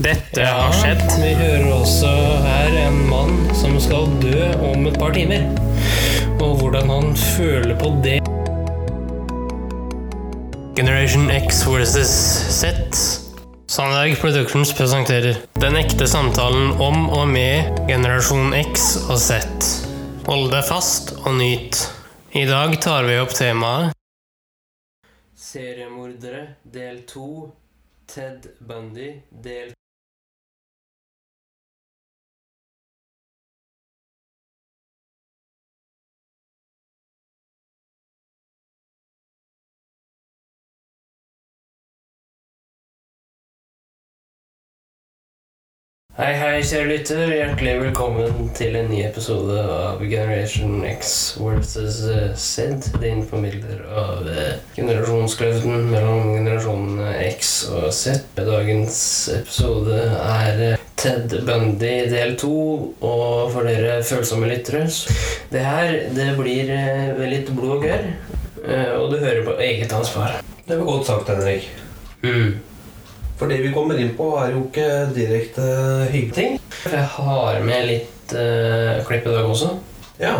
Dette har skjedd. Vi hører også her en mann som skal dø om et par timer. Og hvordan han føler på det. Generation X versus Z. Sandberg Productions presenterer Den ekte samtalen om og med generasjon X og Z. Hold deg fast og nyt. I dag tar vi opp temaet Seriemordere del 2 Ted Bundy del Hei, hei, kjære lytter. Hjertelig velkommen til en ny episode av Generation X versus eh, Z. Din formidler av eh, generasjonskløften mellom generasjonene X og Z. Dagens episode er eh, Ted Bundy del to, og for dere følsomme lyttere Det her det blir litt blod og gørr, og du hører på eget ansvar. Det var godt sagt, Henrik. Mm. For det vi kommer inn på, er jo ikke direkte hyggelige ting. Jeg har med litt uh, klipp i dag også. Ja.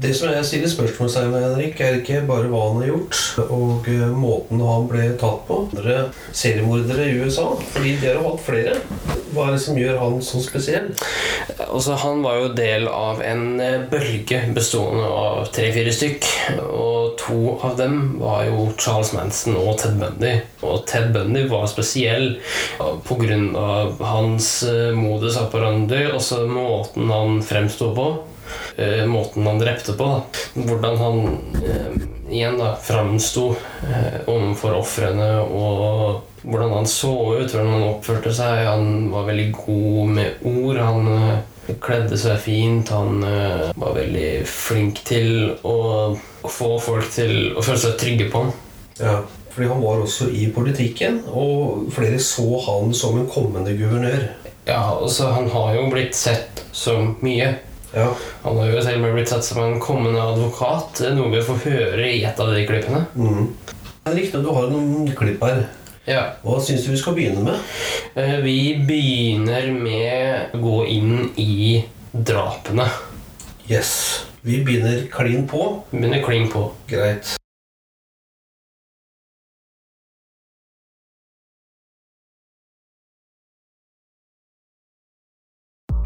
Det som jeg stiller spørsmålstegn ved, Henrik, er ikke bare hva han har gjort, og eh, måten han ble tatt på. Andre seriemordere i USA, fordi de har hatt flere. Hva er det som gjør han så spesiell? Altså, han var jo del av en eh, bølge bestående av tre-fire stykk. Og to av dem var jo Charles Manson og Ted Bundy. Og Ted Bundy var spesiell pga. hans eh, modus operandi, også måten han fremsto på. Eh, Måten han drepte på. Da. Hvordan han eh, igjen da framsto eh, overfor ofrene, og hvordan han så ut, hvordan han oppførte seg. Han var veldig god med ord. Han eh, kledde seg fint. Han eh, var veldig flink til å, å få folk til å føle seg trygge på ham. Ja, fordi han var også i politikken, og flere så han som en kommende guvernør. Ja, altså Han har jo blitt sett som mye. Ja, Han har jo med blitt sett som en kommende advokat, Det er noe vi får høre i et av de klippene. mm. at du har noen klipp her. Ja, Hva syns du vi skal begynne med? eh, Vi begynner med å gå inn i drapene. Yes. Vi begynner klin på. Begynner kling på. Greit.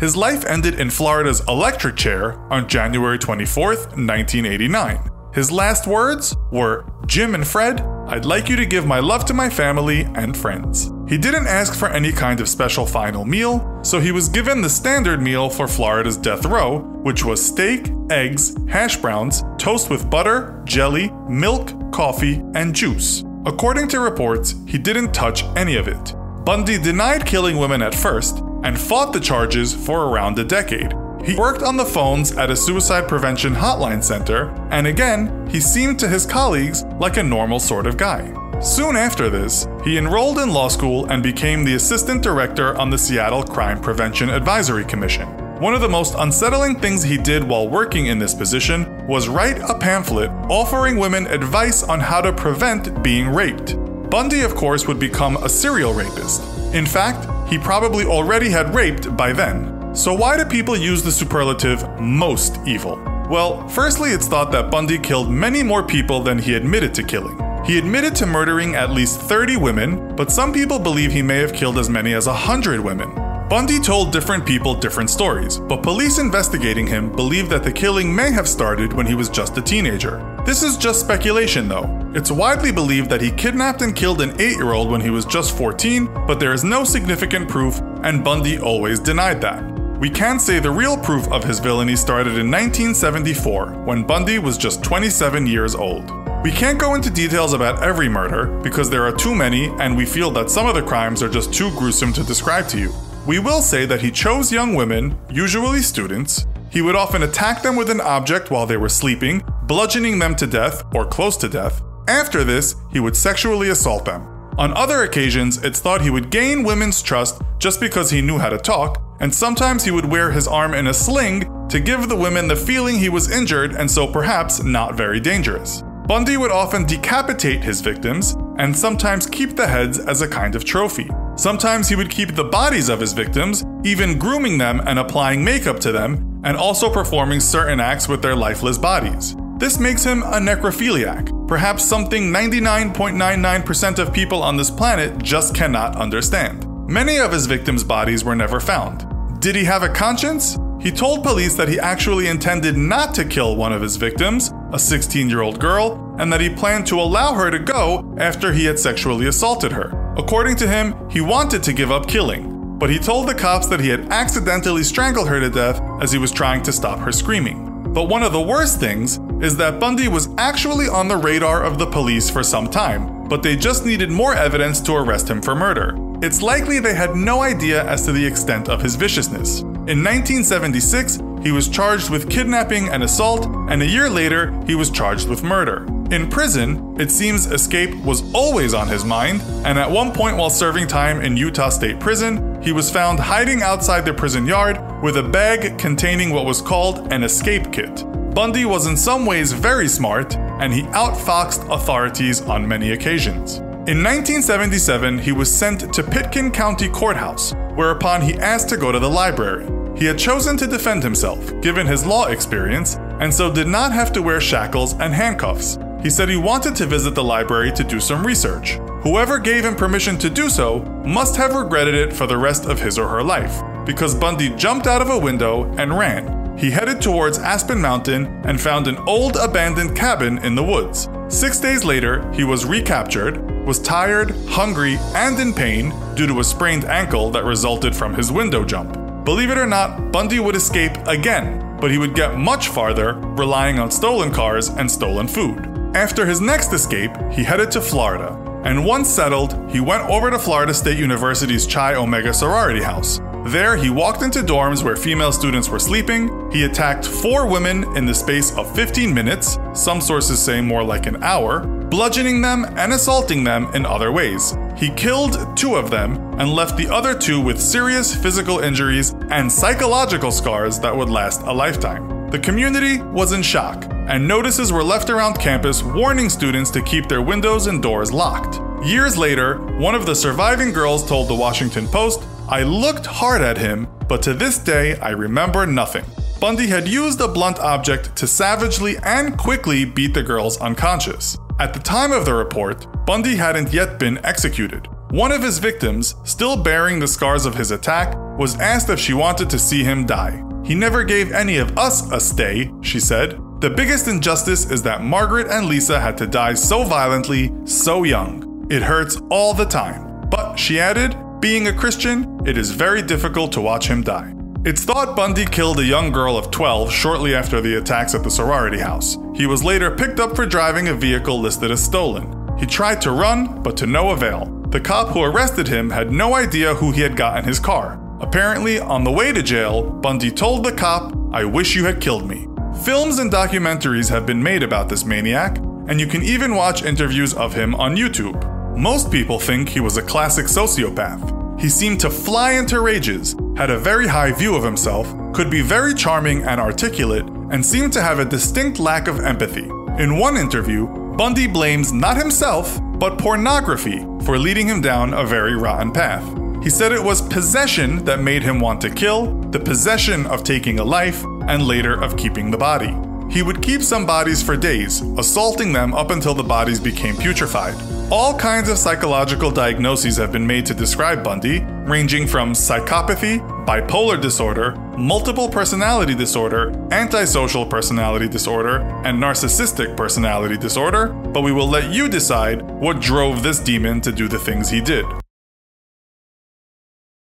His life ended in Florida's electric chair on January 24, 1989. His last words were Jim and Fred, I'd like you to give my love to my family and friends. He didn't ask for any kind of special final meal, so he was given the standard meal for Florida's death row, which was steak, eggs, hash browns, toast with butter, jelly, milk, coffee, and juice. According to reports, he didn't touch any of it. Bundy denied killing women at first and fought the charges for around a decade. He worked on the phones at a suicide prevention hotline center, and again, he seemed to his colleagues like a normal sort of guy. Soon after this, he enrolled in law school and became the assistant director on the Seattle Crime Prevention Advisory Commission. One of the most unsettling things he did while working in this position was write a pamphlet offering women advice on how to prevent being raped. Bundy, of course, would become a serial rapist. In fact, he probably already had raped by then. So, why do people use the superlative most evil? Well, firstly, it's thought that Bundy killed many more people than he admitted to killing. He admitted to murdering at least 30 women, but some people believe he may have killed as many as 100 women. Bundy told different people different stories, but police investigating him believe that the killing may have started when he was just a teenager. This is just speculation though. It's widely believed that he kidnapped and killed an 8 year old when he was just 14, but there is no significant proof, and Bundy always denied that. We can say the real proof of his villainy started in 1974, when Bundy was just 27 years old. We can't go into details about every murder because there are too many, and we feel that some of the crimes are just too gruesome to describe to you. We will say that he chose young women, usually students. He would often attack them with an object while they were sleeping, bludgeoning them to death or close to death. After this, he would sexually assault them. On other occasions, it's thought he would gain women's trust just because he knew how to talk, and sometimes he would wear his arm in a sling to give the women the feeling he was injured and so perhaps not very dangerous. Bundy would often decapitate his victims and sometimes keep the heads as a kind of trophy. Sometimes he would keep the bodies of his victims, even grooming them and applying makeup to them, and also performing certain acts with their lifeless bodies. This makes him a necrophiliac, perhaps something 99.99% of people on this planet just cannot understand. Many of his victims' bodies were never found. Did he have a conscience? He told police that he actually intended not to kill one of his victims, a 16 year old girl, and that he planned to allow her to go after he had sexually assaulted her. According to him, he wanted to give up killing, but he told the cops that he had accidentally strangled her to death as he was trying to stop her screaming. But one of the worst things is that Bundy was actually on the radar of the police for some time, but they just needed more evidence to arrest him for murder. It's likely they had no idea as to the extent of his viciousness. In 1976, he was charged with kidnapping and assault, and a year later, he was charged with murder. In prison, it seems escape was always on his mind, and at one point while serving time in Utah State Prison, he was found hiding outside the prison yard with a bag containing what was called an escape kit. Bundy was in some ways very smart, and he outfoxed authorities on many occasions. In 1977, he was sent to Pitkin County Courthouse, whereupon he asked to go to the library. He had chosen to defend himself, given his law experience, and so did not have to wear shackles and handcuffs. He said he wanted to visit the library to do some research. Whoever gave him permission to do so must have regretted it for the rest of his or her life, because Bundy jumped out of a window and ran. He headed towards Aspen Mountain and found an old abandoned cabin in the woods. Six days later, he was recaptured, was tired, hungry, and in pain due to a sprained ankle that resulted from his window jump. Believe it or not, Bundy would escape again, but he would get much farther relying on stolen cars and stolen food. After his next escape, he headed to Florida, and once settled, he went over to Florida State University's Chi Omega sorority house. There, he walked into dorms where female students were sleeping. He attacked four women in the space of 15 minutes, some sources say more like an hour, bludgeoning them and assaulting them in other ways. He killed two of them and left the other two with serious physical injuries and psychological scars that would last a lifetime. The community was in shock, and notices were left around campus warning students to keep their windows and doors locked. Years later, one of the surviving girls told the Washington Post I looked hard at him, but to this day I remember nothing. Bundy had used a blunt object to savagely and quickly beat the girls unconscious. At the time of the report, Bundy hadn't yet been executed. One of his victims, still bearing the scars of his attack, was asked if she wanted to see him die. He never gave any of us a stay, she said. The biggest injustice is that Margaret and Lisa had to die so violently, so young. It hurts all the time. But, she added, being a Christian, it is very difficult to watch him die. It's thought Bundy killed a young girl of 12 shortly after the attacks at the sorority house. He was later picked up for driving a vehicle listed as stolen. He tried to run, but to no avail. The cop who arrested him had no idea who he had got in his car. Apparently, on the way to jail, Bundy told the cop, I wish you had killed me. Films and documentaries have been made about this maniac, and you can even watch interviews of him on YouTube. Most people think he was a classic sociopath. He seemed to fly into rages, had a very high view of himself, could be very charming and articulate, and seemed to have a distinct lack of empathy. In one interview, Bundy blames not himself, but pornography for leading him down a very rotten path. He said it was possession that made him want to kill, the possession of taking a life, and later of keeping the body. He would keep some bodies for days, assaulting them up until the bodies became putrefied. All kinds of psychological diagnoses have been made to describe Bundy, ranging from psychopathy, bipolar disorder, multiple personality disorder, antisocial personality disorder, and narcissistic personality disorder, but we will let you decide what drove this demon to do the things he did.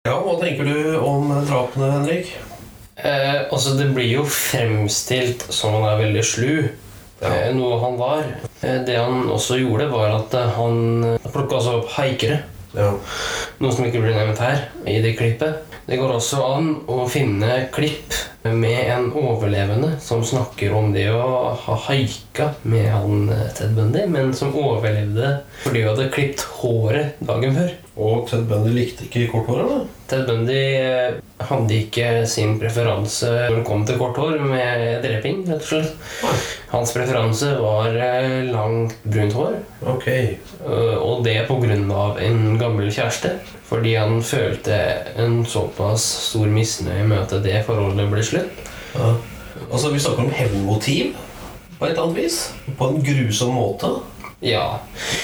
Ja, Hva tenker du om drapene, Henrik? Eh, altså, det blir jo fremstilt som han er veldig slu. Ja. Eh, noe han var. Eh, det han også gjorde, var at eh, han plukka altså opp haikere. Ja. Noe som ikke blir nevnt her i det klippet. Det går også an å finne klipp med en overlevende som snakker om det å ha haika med han Ted Bundy, men som overlevde fordi hun hadde klippet håret dagen før. Og Ted Bundy likte ikke korthåra, da? Ted Bundy eh, hadde ikke sin preferanse når det kom til kort hår med dreping, rett og slett. Hans preferanse var eh, langt, brunt hår. Ok. Eh, Og det pga. en gammel kjæreste. Fordi han følte en såpass stor misnøye med at det forholdet ble slutt. Ja. Altså, vi snakker om hevnmotiv på et annet vis. På en grusom måte. Ja,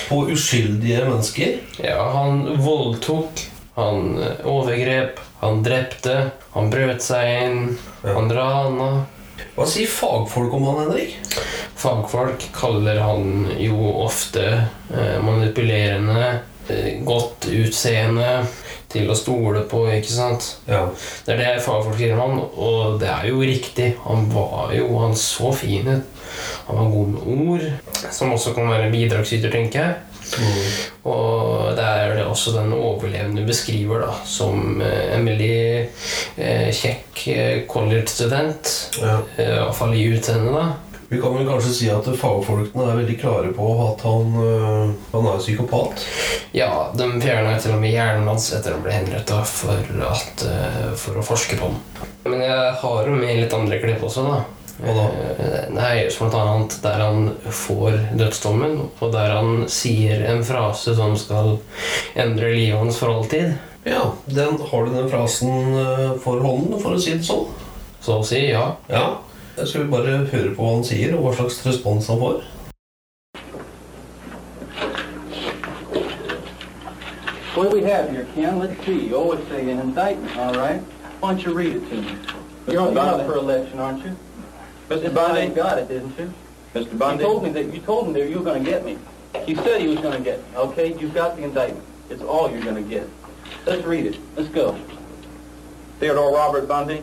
På uskyldige mennesker. ja han voldtok, han eh, overgrep, han drepte, han brøt seg inn, Ja. han rana. Hva sier fagfolk om han, Henrik? Fagfolk kaller han jo ofte eh, manipulerende, eh, godt utseende, til å stole på, ikke sant? Ja. Det er det fagfolk sier om han, og det er jo riktig. Han var jo Han så fin ut. Han var god med ord, som også kan være en bidragsyter, tenker jeg. Mm. Og det er det også den overlevende beskriver da, som eh, en veldig eh, kjekk eh, college-student. Ja. Eh, Iallfall i utseendet, da. Vi kan vel kanskje si at fagfolkene er veldig klare på at han, øh, han er psykopat. Ja, de fjerna til og med hjernen hans etter han ble henretta for, at, eh, for å forske på den. Men jeg har jo med litt andre klipp også, da. Eh, Nei, blant annet der han får dødsdommen, og der han sier en frase som skal endre livet hans for alltid. Ja, den, Har du den frasen øh, for hånden, for å si det sånn? Så å si, ja. Ja. Skal vi bare høre på hva han sier, og hva slags respons han får? What do we have here, Ken? Let's see. Oh, it's an indictment, all right. Why don't you read it to me? You're you're up for election, aren't you? Mr. Bundy? guy got it, didn't you? Mr. You Bundy? told me that you told him that you were going to get me. He said he was going to get me. Okay, you've got the indictment. It's all you're going to get. Let's read it. Let's go. Theodore Robert Bundy,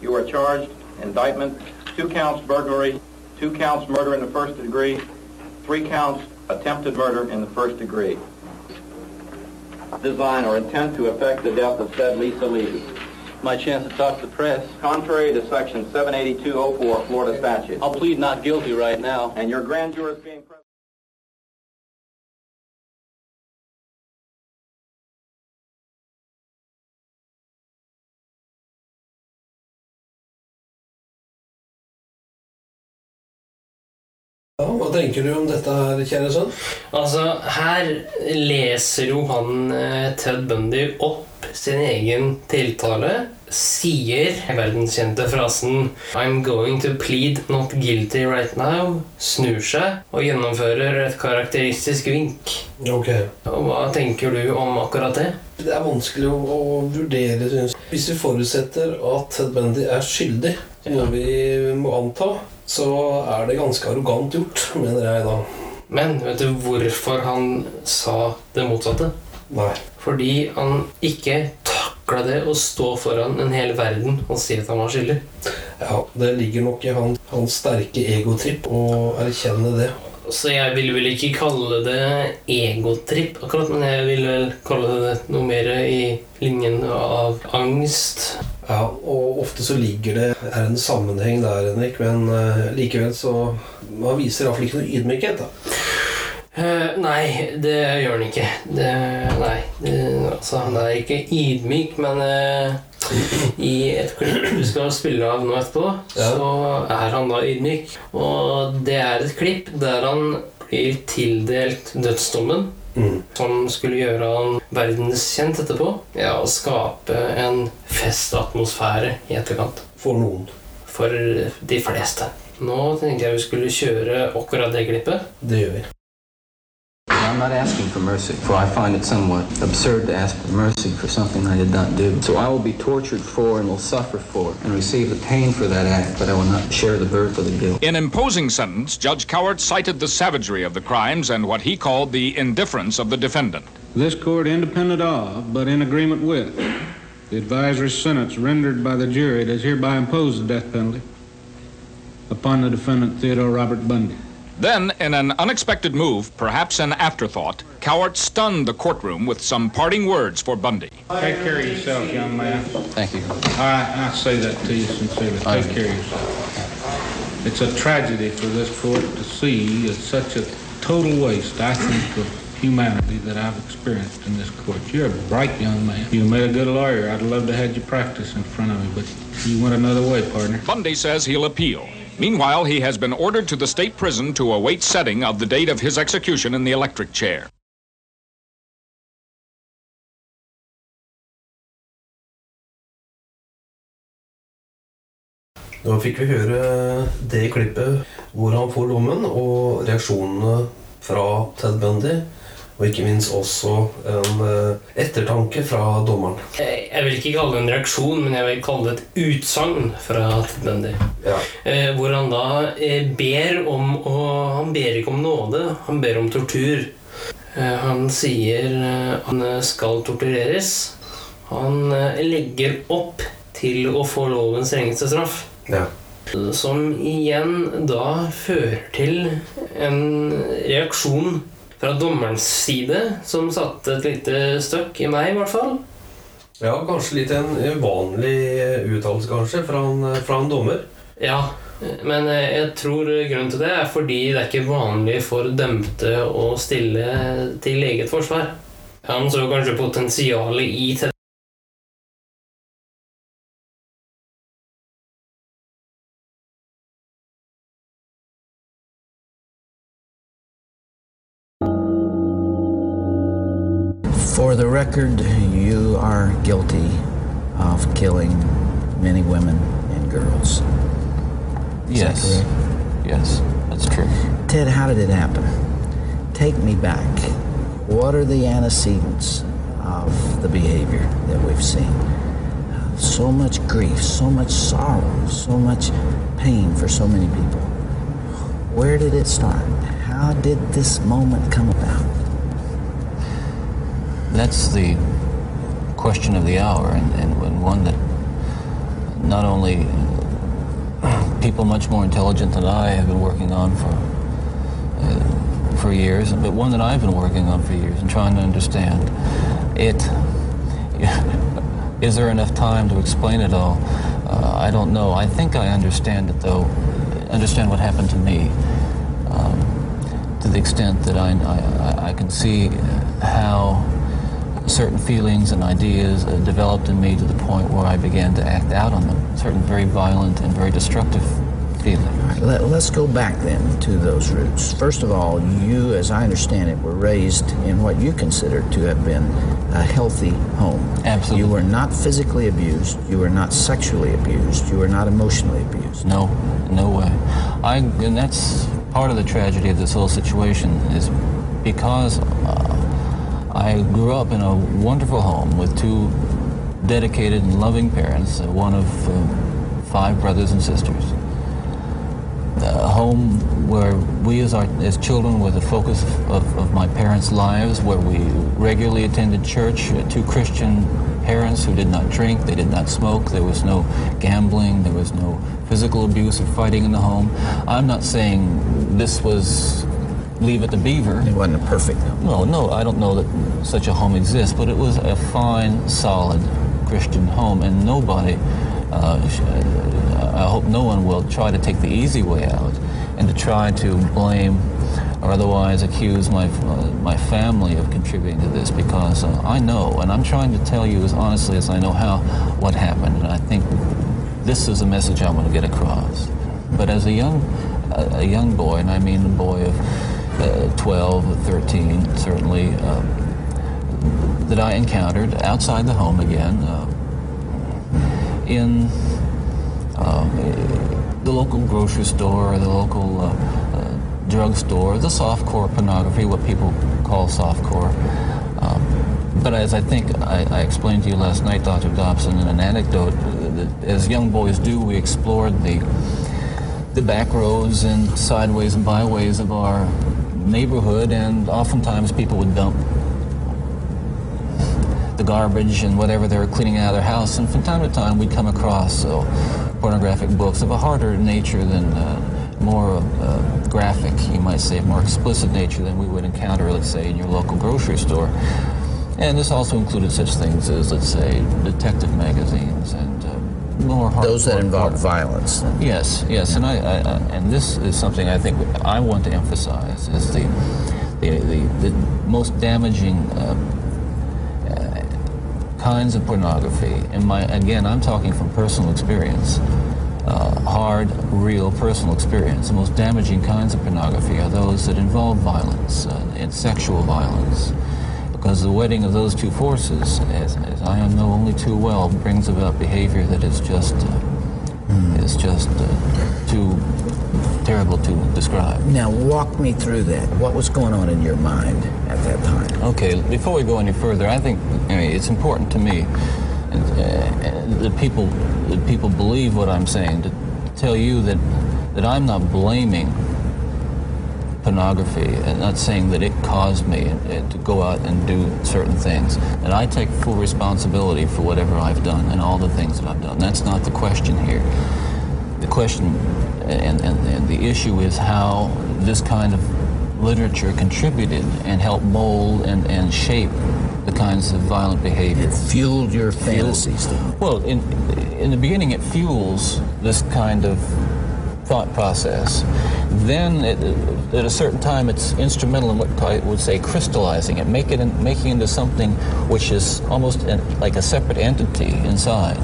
you are charged, indictment, two counts burglary, two counts murder in the first degree, three counts attempted murder in the first degree. Design or intent to effect the death of said Lisa Levy. My chance to talk to the press. Contrary to section 78204 Florida statute. I'll plead not guilty right now. And your grand jurors being tenker du om dette her, kjære sønn? Altså, her leser jo han eh, Ted Bundy opp sin egen tiltale. Sier verdenskjente frasen 'I'm going to plead not guilty right now'. Snur seg og gjennomfører et karakteristisk vink. Ok. Og Hva tenker du om akkurat det? Det er vanskelig å, å vurdere, synes jeg. Hvis vi forutsetter at Ted Bundy er skyldig, noe vi må anta, så er det ganske arrogant gjort, mener jeg da. Men vet du hvorfor han sa det motsatte? Nei. Fordi han ikke takla det å stå foran en hel verden og si at han var skyldig. Ja, det ligger nok i han, hans sterke egotripp å erkjenne det. Så jeg vil vel ikke kalle det egotripp akkurat, men jeg vil vel kalle det noe mer i linjen av angst. Ja, og ofte så ligger det er en sammenheng der, Henrik, men eh, likevel så Man viser iallfall ikke noe ydmykhet, da. Uh, nei, det gjør han ikke. Det, nei, det, altså han er ikke ydmyk, men uh, i et klipp du skal spille av nå etterpå, Ja. så er han da ydmyk. Og det er et klipp der han blir tildelt dødsdommen. Mm. Som skulle gjøre han verdenskjent etterpå. Ja, og skape en festatmosfære i etterkant. For noen. For de fleste. Nå tenkte jeg vi skulle kjøre akkurat det glippet. Det gjør vi. I'm not asking for mercy, for I find it somewhat absurd to ask for mercy for something I did not do. So I will be tortured for and will suffer for and receive the pain for that act, but I will not share the burden for the guilt. In imposing sentence, Judge Cowart cited the savagery of the crimes and what he called the indifference of the defendant. This court, independent of, but in agreement with, the advisory sentence rendered by the jury does hereby impose the death penalty upon the defendant Theodore Robert Bundy. Then, in an unexpected move, perhaps an afterthought, Cowart stunned the courtroom with some parting words for Bundy. Take care of yourself, young man. Thank you. I, I say that to you sincerely. I- Take care of yourself. It's a tragedy for this court to see it's such a total waste, I think, of humanity that I've experienced in this court. You're a bright young man. You made a good lawyer. I'd love to have you practice in front of me, but you went another way, partner. Bundy says he'll appeal. Meanwhile, he has been ordered to the state prison to await setting of the date of his execution in the electric chair. Nå fikk vi høre eh, det klippet hvor han får dommen, og reaksjonene fra Ted Bundy. Og ikke minst også en eh, ettertanke fra dommeren. Jeg vil ikke kalle det en reaksjon, men jeg vil kalle det et utsagn fra Ted Bundy. Ja. Eh, hvor han da eh, ber om å Han ber ikke om nåde, han ber om tortur. Han sier han skal tortureres. Han legger opp til å få lovens strengeste straff. ja. Som igjen da fører til en reaksjon fra dommerens side, som satte et lite støkk i meg, i hvert fall. Ja, kanskje litt en uvanlig uttalelse, kanskje, fra en, fra en dommer. Ja, men eh, jeg tror grunnen til det er fordi det er ikke vanlig for dømte å stille til eget forsvar. Han så kanskje potensialet i For the record, you are guilty of killing many women and girls. Is Yes. that? Yes, that's true. Ted, how did it happen? Take me back. What are the antecedents of the behavior that we've seen? So much grief, so much sorrow, so much pain for so many people. Where did it start? How did this moment come about? That's the question of the hour, and, and, one that not only people much more intelligent than I have been working on for uh, for years, but one that I've been working on for years and trying to understand. It is there enough time to explain it all? Uh, I don't know. I think I understand it though. Understand what happened to me um, to the extent that I, I, I can see how certain feelings and ideas uh, developed in me to the point where I began to act out on them. Certain very violent and very destructive feelings. Let, us go back then to those roots. First of all, you, as I understand it, were raised in what you consider to have been a healthy home. Absolutely. You were not physically abused. You were not sexually abused. You were not emotionally abused. No, no way. I, and that's part of the tragedy of this whole situation is because uh, I grew up in a wonderful home with two dedicated and loving parents, uh, one of uh, five brothers and sisters. A home where we as, our, as children were the focus of, of my parents' lives, where we regularly attended church, uh, two Christian parents who did not drink, they did not smoke, there was no gambling, there was no physical abuse or fighting in the home. I'm not saying this was leave it to beaver. It wasn't a perfect home. No, no, I don't know that such a home exists, but it was a fine, solid Christian home, and nobody, uh, uh, I hope no one will try to take the easy way out and to try to blame or otherwise accuse my, uh, my family of contributing to this because uh, I know, and I'm trying to tell you as honestly as I know how, what happened, and I think this is a message I want to get across. But as a young, a young boy, and I mean a boy of uh, 12 or 13, certainly, um, that I encountered outside the home again, uh, in uh, the local grocery store, or the local uh, uh, drugstore, the softcore pornography, what people call softcore. Um, but as I think I, I explained to you last night, Dr. Dobson, in an anecdote, uh, as young boys do, we explored the the back roads and sideways and byways of our neighborhood, and oftentimes people would dump the garbage and whatever they were cleaning out of their house. And from time to time, we'd come across uh, pornographic books of a harder nature than uh, more uh, graphic, you might say, more explicit nature than we would encounter, let's say, in your local grocery store. And this also included such things as, let's say, detective magazines and Those that involve violence. Yes, yes, and I, I, I and this is something I think I want to emphasize is the the, the, the most damaging uh, uh, kinds of pornography. And my again, I'm talking from personal experience, uh, hard, real personal experience. The most damaging kinds of pornography are those that involve violence uh, and sexual violence. Because the wedding of those two forces, as, as I know only too well, brings about behavior that is just uh, is just uh, too terrible to describe. Now, walk me through that. What was going on in your mind at that time? Okay, before we go any further, I think I mean, it's important to me and, uh, that people that people believe what I'm saying to tell you that that I'm not blaming pornography and not saying that it caused me uh, to go out and do certain things. And I take full responsibility for whatever I've done and all the things that I've done. That's not the question here. The question and, and, and the issue is how this kind of literature contributed and helped mold and, and shape the kinds of violent behavior. It fueled your fantasies. Well, in, in the beginning, it fuels this kind of thought process. Then, it, at a certain time, it's instrumental in what I would say crystallizing it, make it in, making it into something which is almost an, like a separate entity inside.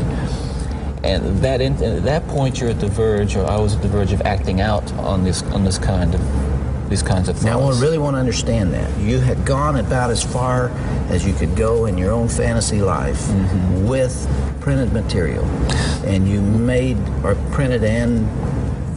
And that in, at that point, you're at the verge, or I was at the verge of acting out on this on this kind of these kinds of thoughts. Now, I really want to understand that. You had gone about as far as you could go in your own fantasy life mm-hmm. with printed material, and you made or printed and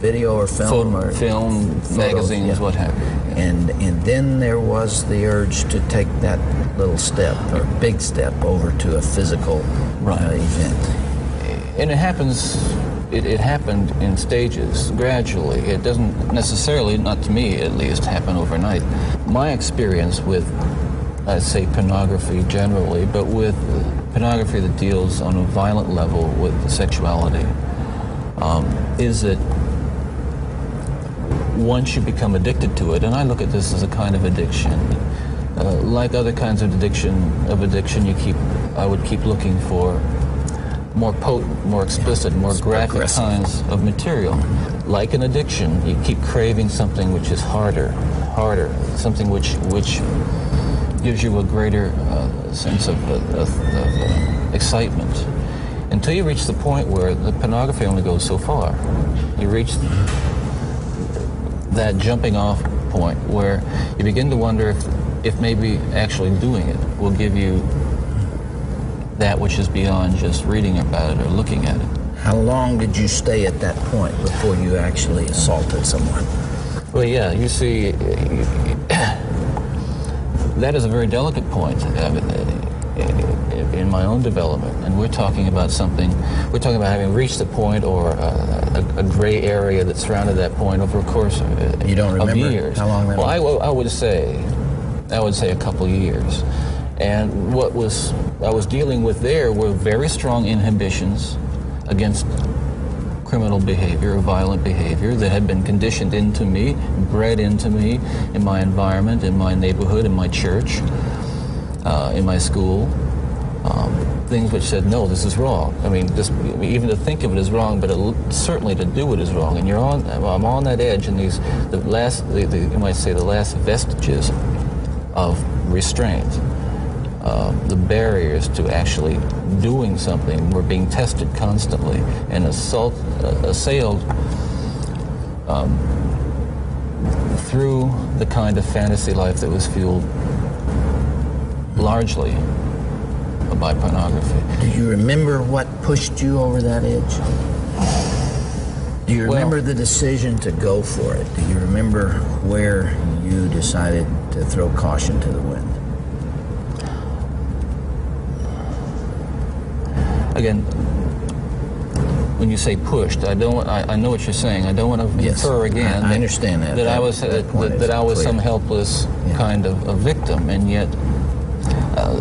video or film or film photos, magazines, yeah. what have you. And and then there was the urge to take that little step or big step over to a physical right. uh, event. And it happens it, it, happened in stages, gradually. It doesn't necessarily, not to me at least, happen overnight. My experience with, I'd say, pornography generally, but with pornography that deals on a violent level with sexuality, um, is that once you become addicted to it, and I look at this as a kind of addiction, uh, like other kinds of addiction, of addiction, you keep, I would keep looking for more potent, more explicit, more graphic kinds of material. Like an addiction, you keep craving something which is harder, harder, something which which gives you a greater uh, sense of, of, of uh, excitement. Until you reach the point where the pornography only goes so far. You reach that jumping off point where you begin to wonder if, if maybe actually doing it will give you that which is beyond just reading about it or looking at it. How long did you stay at that point before you actually assaulted someone? Well, yeah, you see, that is a very delicate point in my own development. And we're talking about something, we're talking about having reached the point or a, a, a gray area that surrounded that point over a course of, you don't remember of years. How long that well, I, I would say, I would say a couple years. And what was I was dealing with there were very strong inhibitions against criminal behavior or violent behavior that had been conditioned into me, bred into me in my environment, in my neighborhood, in my church, uh, in my school. Um, things which said, no, this is wrong. I mean, just, even to think of it is wrong, but it, certainly to do it is wrong. And you're on, I'm on that edge, and these, the last, the, the, you might say, the last vestiges of restraint uh, the barriers to actually doing something were being tested constantly and assault, uh, assailed um, through the kind of fantasy life that was fueled largely by pornography. Do you remember what pushed you over that edge? Do you remember well, the decision to go for it? Do you remember where you decided to throw caution to the wind? again, when you say pushed, I don't. I, I know what you're saying. I don't want to yes, infer again. I, I understand that. That, that I was that, that, that I was clear. some helpless yeah. kind of a victim, and yet uh,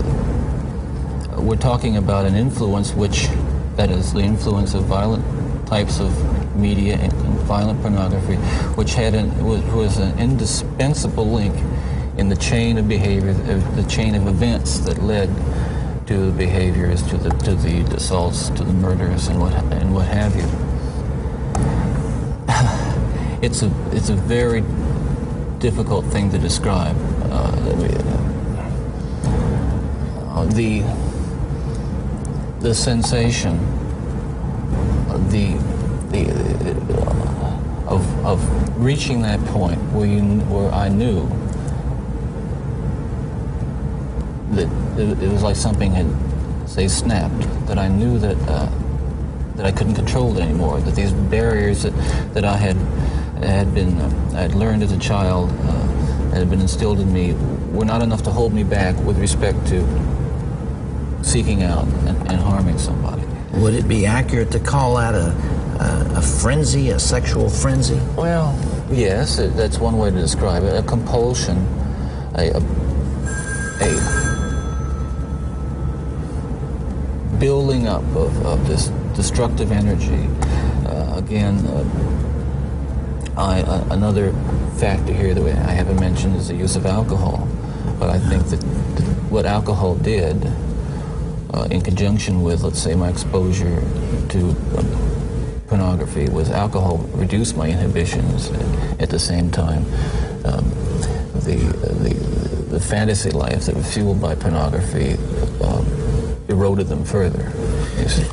we're talking about an influence which, that is, the influence of violent types of media and, violent pornography, which had an, was, was an indispensable link in the chain of behavior, the chain of events that led to the behaviors, to the to the assaults, to the murders, and what and what have you. It's a it's a very difficult thing to describe. Uh, uh, the the sensation, the the uh, of of reaching that point where you where I knew that it, it was like something had say snapped that I knew that uh, that I couldn't control it anymore that these barriers that, that I had had been uh, I had learned as a child uh, that had been instilled in me were not enough to hold me back with respect to seeking out and, and harming somebody. Would it be accurate to call that a, a, a frenzy, a sexual frenzy? Well, yes, it, that's one way to describe it. A compulsion, a, a, a building up of, of this destructive energy. Uh, again, uh, I, uh, another factor here that I haven't mentioned is the use of alcohol. But I think that, that what alcohol did, uh, in conjunction with, let's say, my exposure to um, pornography, was alcohol reduced my inhibitions. At the same time, um, the, the, the fantasy life that was fueled by pornography um, eroded them further.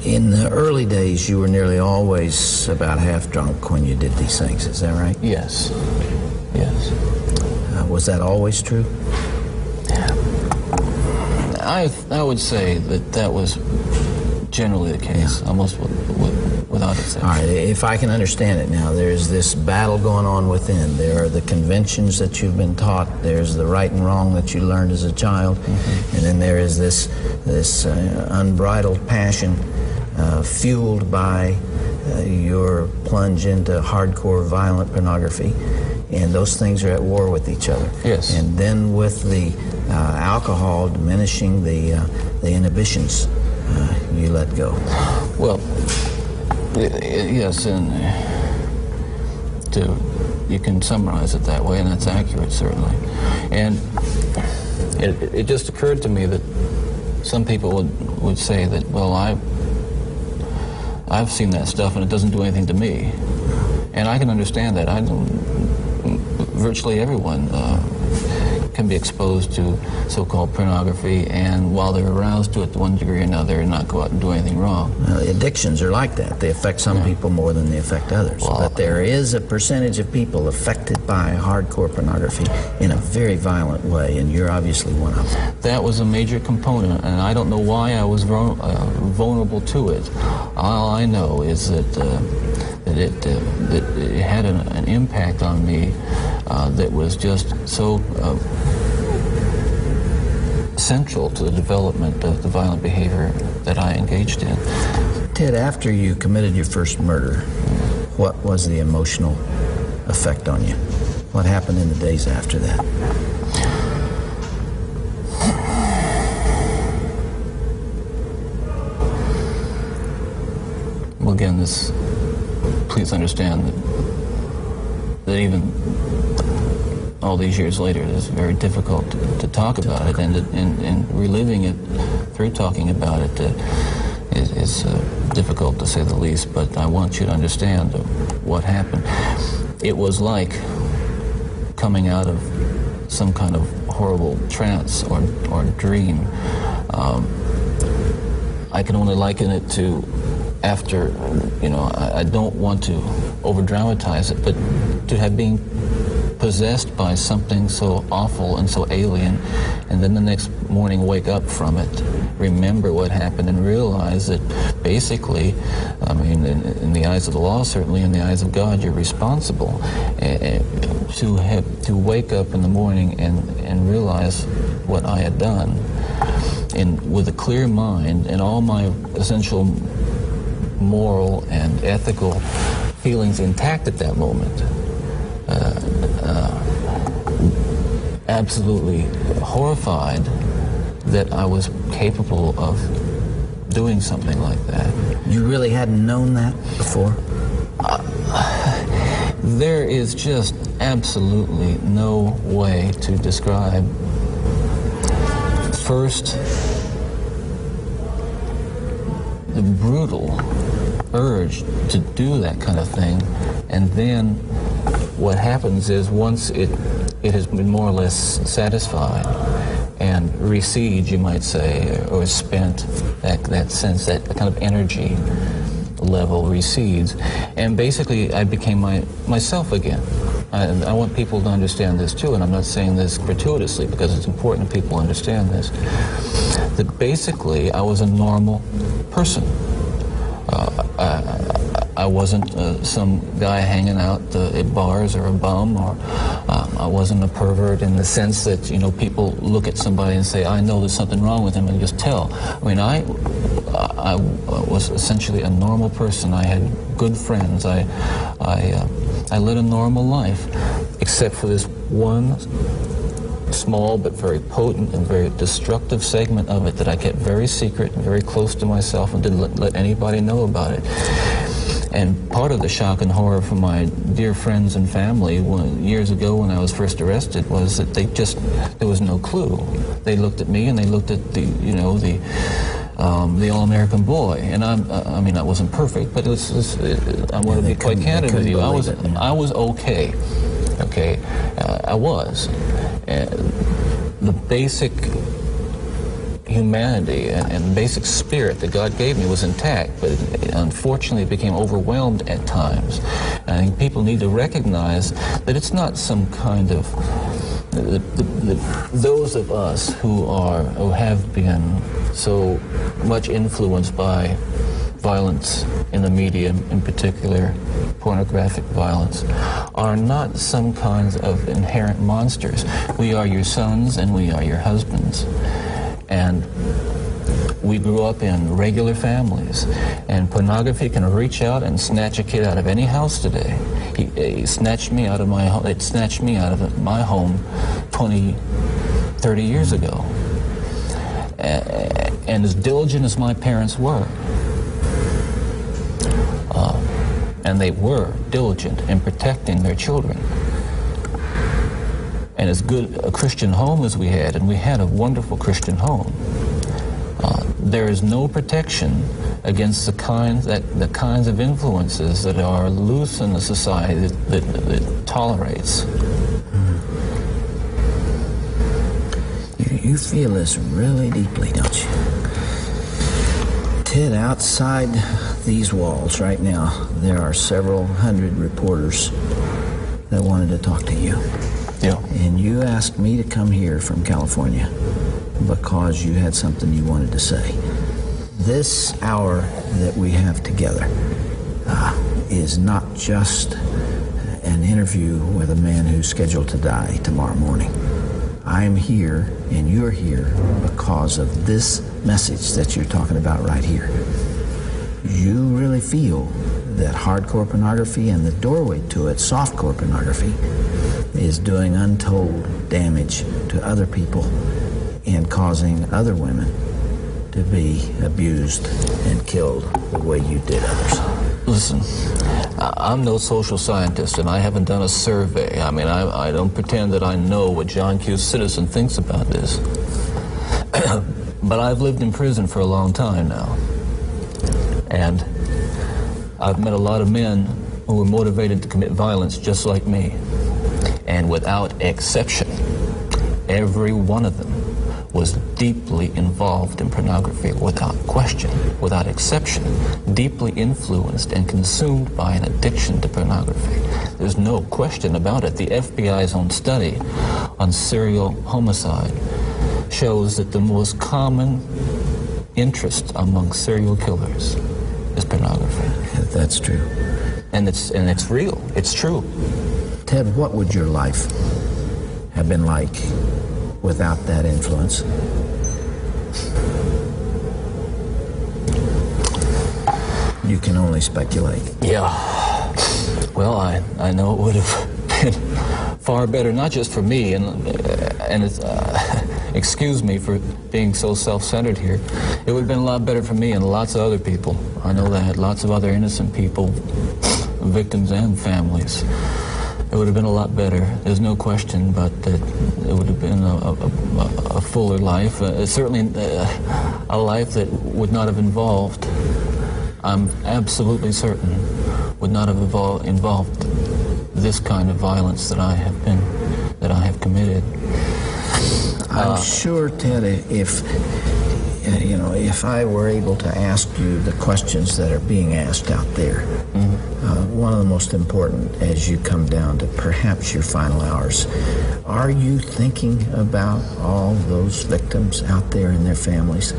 In the early days, you were nearly always about half drunk when you did these things. Is that right? Yes. Yes. Uh, was that always true? I I would say that that was generally the case, yeah. almost with, with, without exception. All right, if I can understand it now, there's this battle going on within. There are the conventions that you've been taught. There's the right and wrong that you learned as a child, mm-hmm. and then there is this this uh, unbridled passion uh, fueled by uh, your plunge into hardcore violent pornography and those things are at war with each other. Yes. And then with the alcohol diminishing the uh, the inhibitions, uh, you let go. Well, yes, and to you can summarize it that way, and that's accurate certainly. And it, it just occurred to me that some people would would say that, well, I I've seen that stuff and it doesn't do anything to me, and I can understand that. I don't virtually everyone uh, can be exposed to so-called pornography, and while they're aroused to it to one degree or another, and not go out and do anything wrong. Well, addictions are like that. They affect some yeah. people more than they affect others. Well, but there is a percentage of people affected by hardcore pornography in a very violent way, and you're obviously one of them. That was a major component, and I don't know why I was uh, vulnerable to it. All I know is that. Uh, that it, uh, that it had an, an, impact on me uh, that was just so uh, central to the development of the violent behavior that I engaged in. Ted, after you committed your first murder, what was the emotional effect on you? What happened in the days after that? Well, again, this, please understand that, that even all these years later, it is very difficult to, to talk about it, and, and, and, reliving it through talking about it uh, is, is uh, difficult to say the least. But I want you to understand what happened. It was like coming out of some kind of horrible trance or, or dream. Um, I can only liken it to after, you know, I, I don't want to over dramatize it, but to have been possessed by something so awful and so alien, and then the next morning wake up from it, remember what happened, and realize that basically, I mean, in, in the eyes of the law, certainly in the eyes of God, you're responsible. Uh, to have to wake up in the morning and, and realize what I had done, and with a clear mind and all my essential moral and ethical feelings intact at that moment. Uh, uh, absolutely horrified that I was capable of doing something like that. You really hadn't known that before? Uh, there is just absolutely no way to describe first the brutal urge to do that kind of thing and then what happens is once it it has been more or less satisfied and recedes, you might say, or is spent that, that sense, that kind of energy level recedes. And basically, I became my, myself again. I, I want people to understand this too, and I'm not saying this gratuitously because it's important that people understand this. That basically, I was a normal person. Uh, I, I wasn't uh, some guy hanging out uh, at bars or a bum, or um, I wasn't a pervert in the sense that you know people look at somebody and say, "I know there's something wrong with him," and just tell. I mean, I I was essentially a normal person. I had good friends. I I uh, I led a normal life, except for this one small but very potent and very destructive segment of it that I kept very secret and very close to myself and didn't let, let anybody know about it. And part of the shock and horror for my dear friends and family when, years ago when I was first arrested was that they just, there was no clue. They looked at me and they looked at the, you know, the, um, the all-American boy, and I'm, uh, I mean, I wasn't perfect, but it was, it was it, I want to be quite candid with you. I was, it, yeah. I was okay. Okay, uh, I was. Uh, the basic humanity and, and, basic spirit that God gave me was intact, but it, unfortunately it became overwhelmed at times. And I think people need to recognize that it's not some kind of the, the, the, those of us who are who have been so much influenced by violence in the media, in particular pornographic violence, are not some kinds of inherent monsters. We are your sons and we are your husbands. And we grew up in regular families, and pornography can reach out and snatch a kid out of any house today. He, he snatched me out of my home. It snatched me out of my home 20, 30 years ago. And as diligent as my parents were, and they were diligent in protecting their children. And as good a Christian home as we had, and we had a wonderful Christian home, uh, there is no protection against the kinds that the kinds of influences that are loose in the society that, that, that tolerates. You, you feel this really deeply, don't you? Ted, outside these walls right now, there are several hundred reporters that wanted to talk to you. Yeah. And you asked me to come here from California because you had something you wanted to say. This hour that we have together uh, is not just an interview with a man who's scheduled to die tomorrow morning. I'm here and you're here because of this message that you're talking about right here. You really feel that hardcore pornography and the doorway to it, softcore pornography, is doing untold damage to other people and causing other women to be abused and killed the way you did others. Listen, I'm no social scientist, and I haven't done a survey. I mean, I, I don't pretend that I know what John Q. Citizen thinks about this. but I've lived in prison for a long time now. And I've met a lot of men who were motivated to commit violence just like me. And without exception, every one of them was deeply involved in pornography without question, without exception, deeply influenced and consumed by an addiction to pornography. There's no question about it. The FBI's own study on serial homicide shows that the most common interest among serial killers is pornography. That's true. And it's and it's real. It's true. Ted, what would your life have been like without that influence? You can only speculate. Yeah. Well, I, I know it would have been far better, not just for me, and, and it's, uh, excuse me for being so self-centered here. It would have been a lot better for me and lots of other people. I know that, lots of other innocent people, victims and families it would have been a lot better. There's no question, but that it would have been a, a, a fuller life. Uh, certainly uh, a life that would not have involved, I'm absolutely certain, would not have involved this kind of violence that I have been, that I have committed. I'm sure, Ted, if uh, you know, if I were able to ask you the questions that are being asked out there, uh, one of the most important as you come down to perhaps your final hours, are you thinking about all those victims out there and their families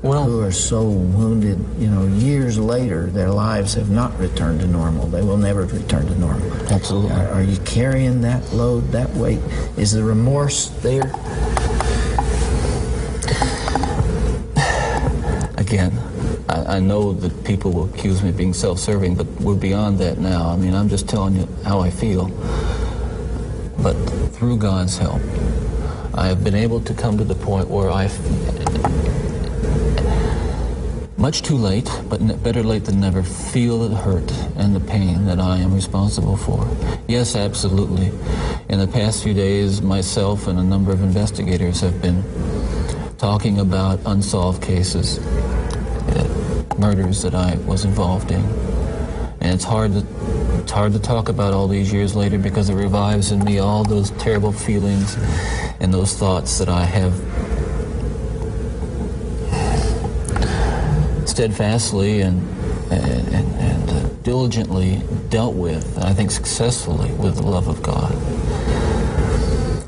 who are so wounded? You know, years later, their lives have not returned to normal. They will never return to normal. Absolutely. Are, are you carrying that load, that weight? Is the remorse there? Again, I, know that people will accuse me of being self-serving, but we're beyond that now. I mean, I'm just telling you how I feel. But through God's help, I have been able to come to the point where I've, much too late, but better late than never, feel the hurt and the pain that I am responsible for. Yes, absolutely. In the past few days, myself and a number of investigators have been talking about unsolved cases, murders that I was involved in. And it's hard to it's hard to talk about all these years later because it revives in me all those terrible feelings and those thoughts that I have steadfastly and and, and, and diligently dealt with, and I think successfully, with the love of God.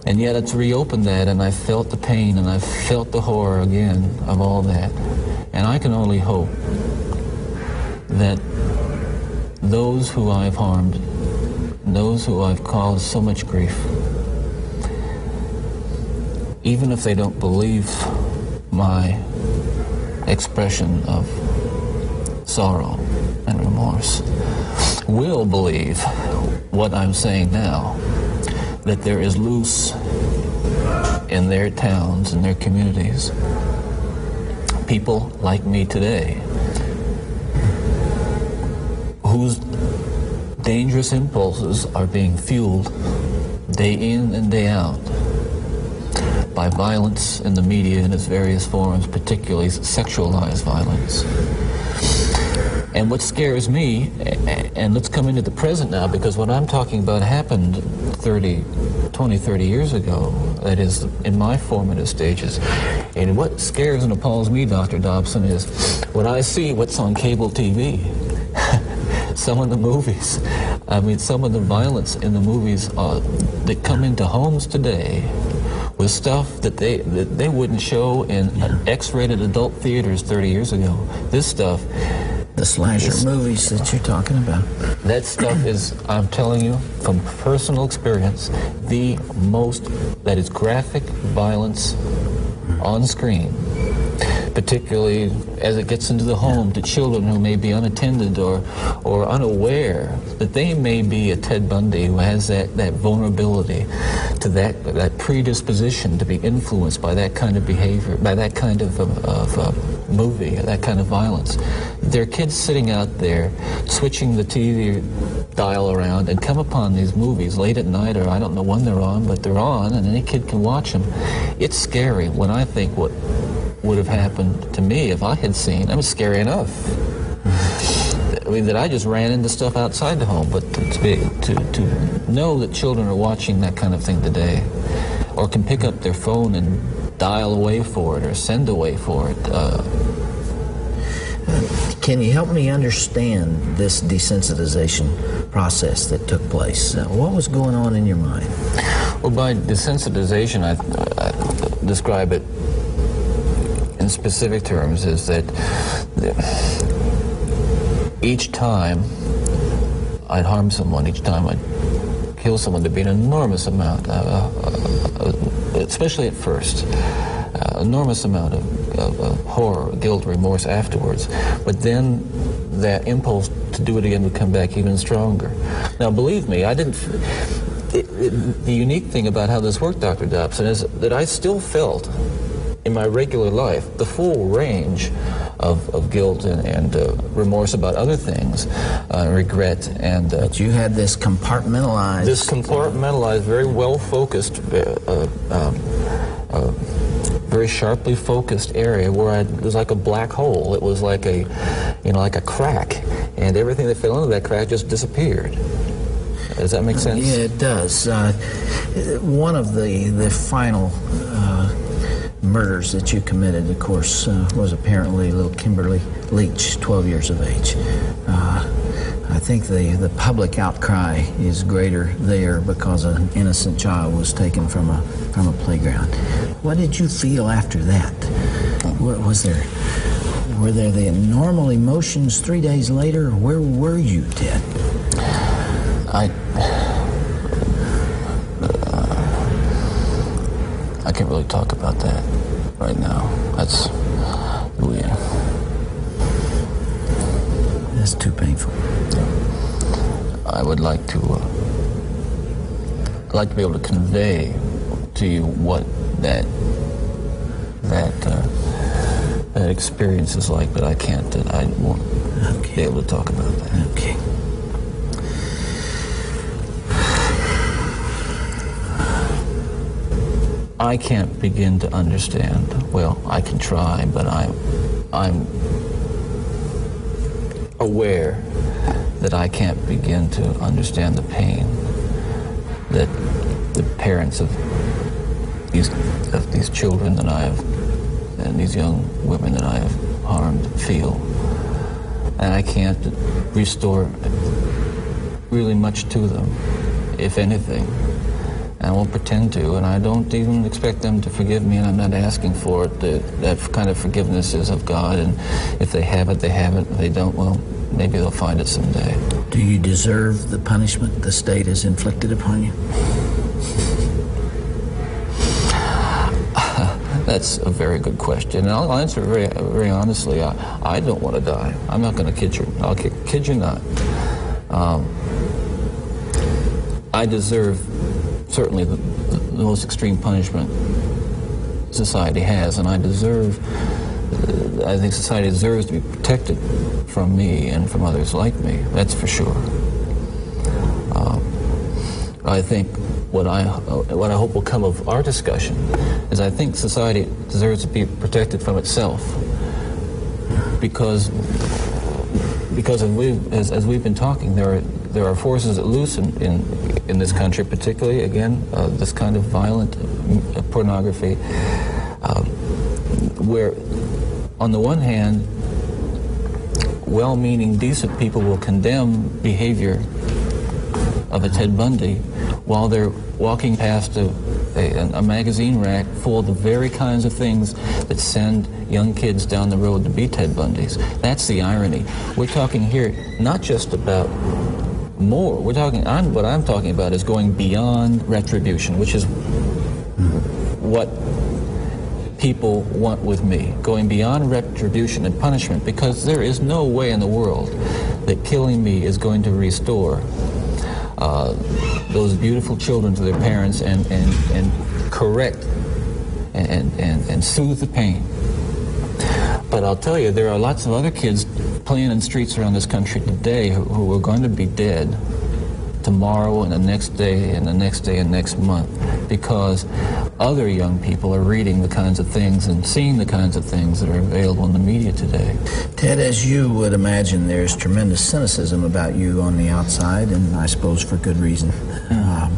And yet it's reopened that, and I felt the pain, and I felt the horror again of all that. And I can only hope that those who I've harmed, those who I've caused so much grief, even if they don't believe my expression of sorrow and remorse, will believe what I'm saying now, that there is loose in their towns and their communities people like me today whose dangerous impulses are being fueled day in and day out by violence in the media in its various forms, particularly sexualized violence. And what scares me, and let's come into the present now, because what I'm talking about happened 30, 20, 30 years ago, that is, in my formative stages. And what scares and appalls me, Dr. Dobson, is when I see what's on cable TV some of the movies. I mean, some of the violence in the movies uh, that come into homes today with stuff that they that they wouldn't show in X-rated adult theaters 30 years ago. This stuff. The slasher movies that you're talking about. That stuff is, I'm telling you, from personal experience, the most that is graphic violence on screen particularly as it gets into the home to children who may be unattended or, or unaware that they may be a Ted Bundy who has that, that vulnerability to that, that predisposition to be influenced by that kind of behavior, by that kind of, of, uh, movie, that kind of violence. There are kids sitting out there switching the TV dial around and come upon these movies late at night or I don't know when they're on, but they're on and any kid can watch them. It's scary when I think what would have happened to me if I had seen. It was scary enough. I mean, that I just ran into stuff outside the home, but to, to, be, to, to know that children are watching that kind of thing today, or can pick up their phone and dial away for it or send away for it. Uh, Can you help me understand this desensitization process that took place? Uh, what was going on in your mind? Well, by desensitization, I, I describe it in specific terms is that each time I'd harm someone, each time I'd kill someone, there'd be an enormous amount, uh, uh, especially at first, uh, enormous amount of, of, of horror, guilt, remorse afterwards. But then that impulse to do it again would come back even stronger. Now, believe me, I didn't. It, it, the unique thing about how this worked, Dr. Dobson, is that I still felt in my regular life the full range of, of guilt and, and uh, remorse about other things, uh, regret and. Uh, but you had this compartmentalized. This compartmentalized, very well focused, uh, um, uh, very sharply focused area where I, it was like a black hole. It was like a, you know, like a crack, and everything that fell into that crack just disappeared. Does that make sense? Yeah, it does. Uh, one of the the final uh, murders that you committed, of course, uh, was apparently little Kimberly Leach, 12 years of age. Uh, I think the, the public outcry is greater there because an innocent child was taken from a from a playground. What did you feel after that? What was there? Were there the normal emotions three days later? Where were you, Ted? I. I can't really talk about that right now. That's. Yeah. That's too painful. I would like to. Uh, I'd like to be able to convey to you what that that uh, that experience is like, but I can't. uh, I won't be able to talk about that. Okay. I can't begin to understand. Well, I can try, but I'm I'm aware that I can't begin to understand the pain that the parents of these of these children that I have and these young women that I have harmed feel. And I can't restore really much to them, if anything. And I won't pretend to, and I don't even expect them to forgive me, and I'm not asking for it. That, that kind of forgiveness is of God, and if they have it, they have it. If they don't, well, maybe they'll find it someday. Do you deserve the punishment the state has inflicted upon you? That's a very good question, and I'll answer very, very honestly. I, I don't want to die. I'm not going to kid you. I'll kid, kid you not. Um, I deserve certainly the, the most extreme punishment society has, and I deserve. uh, I think society deserves to be protected from me and from others like me. That's for sure. Um, I think what I what I hope will come of our discussion is I think society deserves to be protected from itself because because as we've, as, as we've been talking, there are there are forces at loose in, in, in this country, particularly again uh, this kind of violent uh, pornography, uh, where on the one hand, well-meaning, decent people will condemn behavior of a Ted Bundy while they're walking past a, a, a magazine rack full of the very kinds of things that send young kids down the road to be Ted Bundys. That's the irony. We're talking here not just about more. We're talking. I'm, what I'm talking about is going beyond retribution, which is what people want with me, going beyond retribution and punishment, because there is no way in the world that killing me is going to restore uh, those beautiful children to their parents and, and, and correct and, and, and soothe the pain. But I'll tell you, there are lots of other kids playing in streets around this country today who, who are going to be dead tomorrow and the next day and the next day and next month because other young people are reading the kinds of things and seeing the kinds of things that are available in the media today. Ted, as you would imagine, there's tremendous cynicism about you on the outside, and I suppose for good reason. Um,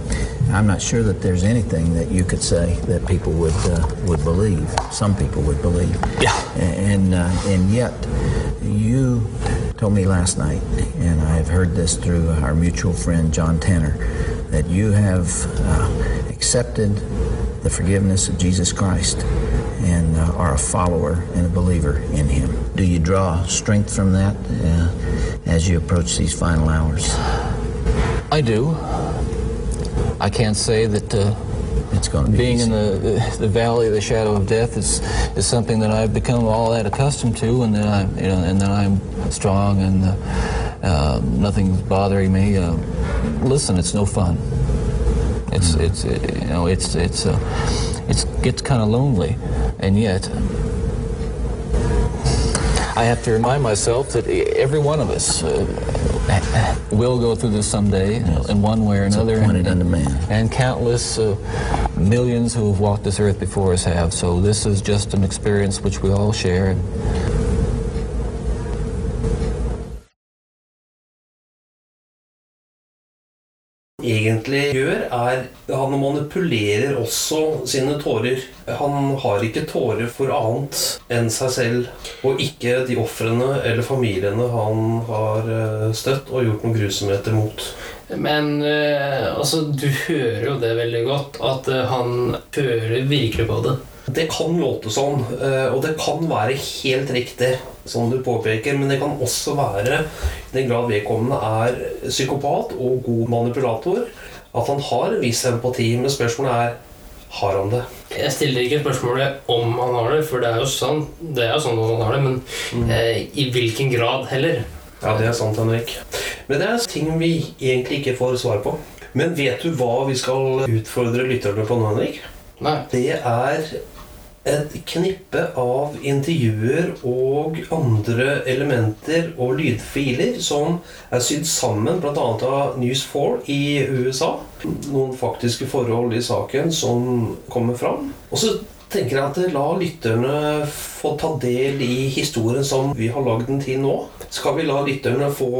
I'm not sure that there's anything that you could say that people would uh, would believe. Some people would believe. Yeah. And uh, and yet, you told me last night, and I've heard this through our mutual friend John Tanner, that you have uh, accepted the forgiveness of Jesus Christ and uh, are a follower and a believer in Him. Do you draw strength from that uh, as you approach these final hours? I do. I can't say that uh, it's going to be being easy. in the, the valley of the shadow of death is is something that I've become all that accustomed to, and that I'm you know, and that I'm strong and uh, uh, nothing's bothering me. Uh, listen, it's no fun. It's it's uh, you know it's it's uh, it gets kind of lonely, and yet I have to remind myself that every one of us uh, will go through this someday in one way or It's another. appointed and, unto man. and countless uh, millions who have walked this earth before us have. So this is just an experience which we all share. And egentlig gjør, er Han manipulerer også sine tårer. Han har ikke tårer for annet enn seg selv, og ikke de ofrene eller familiene han har eh, støtt og gjort noen grusomheter mot. Men uh, altså, du hører jo det veldig godt, at uh, han føler virkelig på det. Det kan låte sånn, og det kan være helt riktig, som du påpeker, men det kan også være, i den grad vedkommende er psykopat og god manipulator, at han har en viss empati, men spørsmålet er har han det? Jeg stiller ikke spørsmålet om han har det, for det er jo sånn, det er jo sånn at han har det, men mm. eh, i hvilken grad heller? Ja, det er sant, Henrik. Men det er ting vi egentlig ikke får svar på. Men vet du hva vi skal utfordre lytterne på nå, Henrik? Nei. Det er et knippe av intervjuer og andre elementer og lydfiler som er sydd sammen bl.a. av News 4 i USA. Noen faktiske forhold i saken som kommer fram. Og så tenker jeg at la lytterne få ta del i historien som vi har lagd den til nå. Skal vi la lytterne få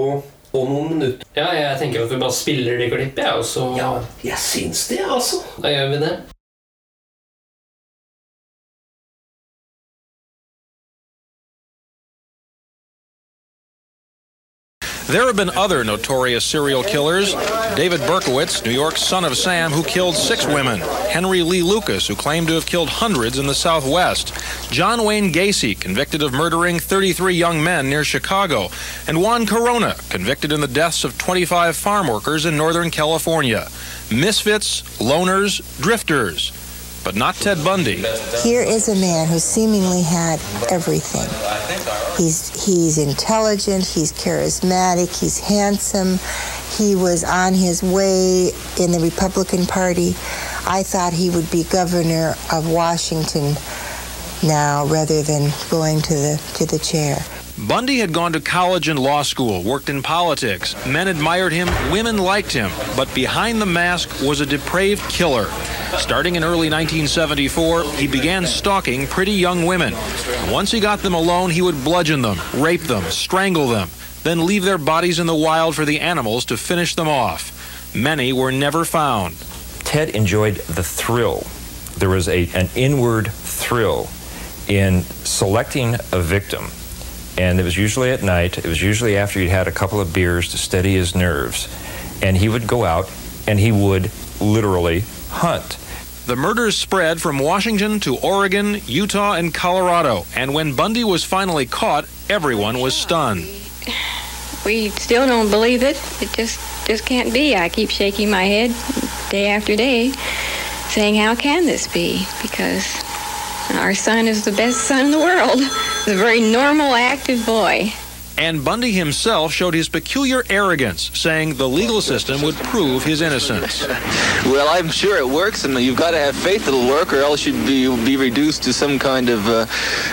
på noen minutter. Ja, jeg tenker at vi bare spiller de klippene, jeg, og så Ja, jeg syns det, altså. Da gjør vi det. There have been other notorious serial killers. David Berkowitz, New York's son of Sam, who killed six women. Henry Lee Lucas, who claimed to have killed hundreds in the Southwest. John Wayne Gacy, convicted of murdering 33 young men near Chicago. And Juan Corona, convicted in the deaths of 25 farm workers in Northern California. Misfits, loners, drifters but not Ted Bundy. Here is a man who seemingly had everything. He's he's intelligent, he's charismatic, he's handsome. He was on his way in the Republican Party. I thought he would be governor of Washington now rather than going to the to the chair. Bundy had gone to college and law school, worked in politics. Men admired him, women liked him, but behind the mask was a depraved killer. Starting in early 1974, he began stalking pretty young women. Once he got them alone, he would bludgeon them, rape them, strangle them, then leave their bodies in the wild for the animals to finish them off. Many were never found. Ted enjoyed the thrill. There was a, an inward thrill in selecting a victim and it was usually at night. It was usually after he'd had a couple of beers to steady his nerves. And he would go out and he would literally hunt. The murders spread from Washington to Oregon, Utah, and Colorado. And when Bundy was finally caught, everyone was stunned. We still don't believe it. It just just can't be. I keep shaking my head day after day, saying, "How can this be?" Because our son is the best son in the world. He's a very normal, active boy. And Bundy himself showed his peculiar arrogance, saying the legal system would prove his innocence. well, I'm sure it works, and you've got to have faith it'll work, or else you'd be, be reduced to some kind of, uh,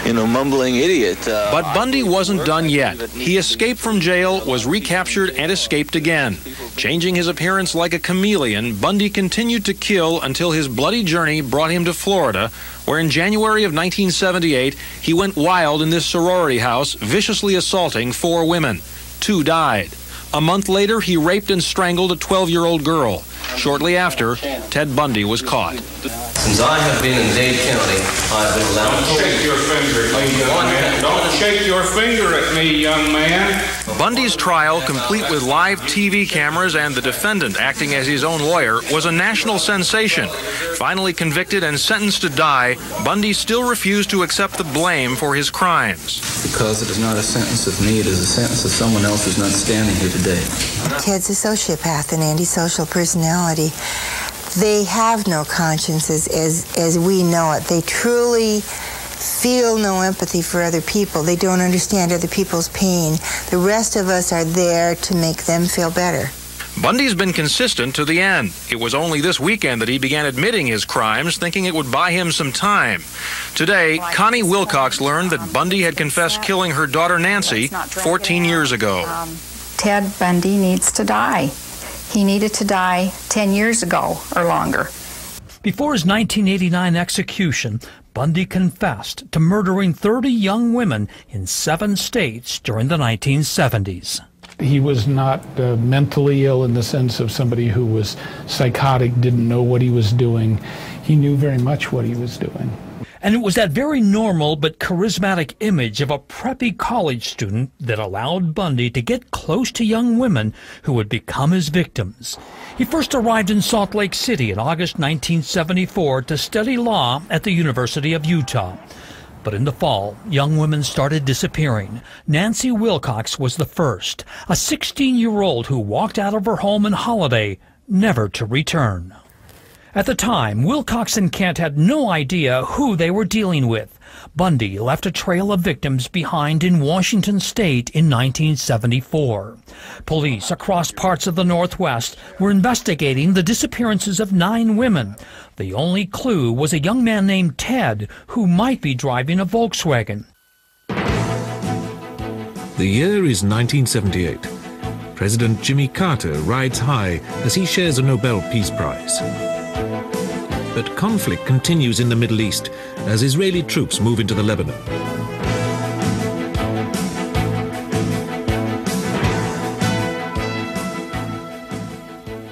you know, mumbling idiot. Uh, but Bundy wasn't done yet. He escaped from jail, was recaptured, and escaped again. Changing his appearance like a chameleon, Bundy continued to kill until his bloody journey brought him to Florida, where in January of 1978 he went wild in this sorority house, viciously assaulting four women. Two died. A month later, he raped and strangled a 12 year old girl. Shortly after, Ted Bundy was caught. Since I have been in Dade County, I've been allowed to... Shake your finger at me, young man. Don't shake your finger at me, young man. Bundy's trial, complete with live TV cameras and the defendant acting as his own lawyer, was a national sensation. Finally convicted and sentenced to die, Bundy still refused to accept the blame for his crimes. Because it is not a sentence of me, it is a sentence of someone else who's not standing here today. Ted's a sociopath, and antisocial personality. They have no consciences as, as we know it. They truly feel no empathy for other people. They don't understand other people's pain. The rest of us are there to make them feel better. Bundy's been consistent to the end. It was only this weekend that he began admitting his crimes, thinking it would buy him some time. Today, Connie Wilcox learned that Bundy had confessed killing her daughter Nancy 14 years ago. Ted Bundy needs to die. He needed to die 10 years ago or longer. Before his 1989 execution, Bundy confessed to murdering 30 young women in seven states during the 1970s. He was not uh, mentally ill in the sense of somebody who was psychotic, didn't know what he was doing. He knew very much what he was doing. And it was that very normal but charismatic image of a preppy college student that allowed Bundy to get close to young women who would become his victims. He first arrived in Salt Lake City in August 1974 to study law at the University of Utah. But in the fall, young women started disappearing. Nancy Wilcox was the first, a 16 year old who walked out of her home in Holladay, never to return. At the time, Wilcox and Kent had no idea who they were dealing with. Bundy left a trail of victims behind in Washington state in 1974. Police across parts of the Northwest were investigating the disappearances of nine women. The only clue was a young man named Ted who might be driving a Volkswagen. The year is 1978. President Jimmy Carter rides high as he shares a Nobel Peace Prize. But conflict continues in the Middle East as Israeli troops move into the Lebanon.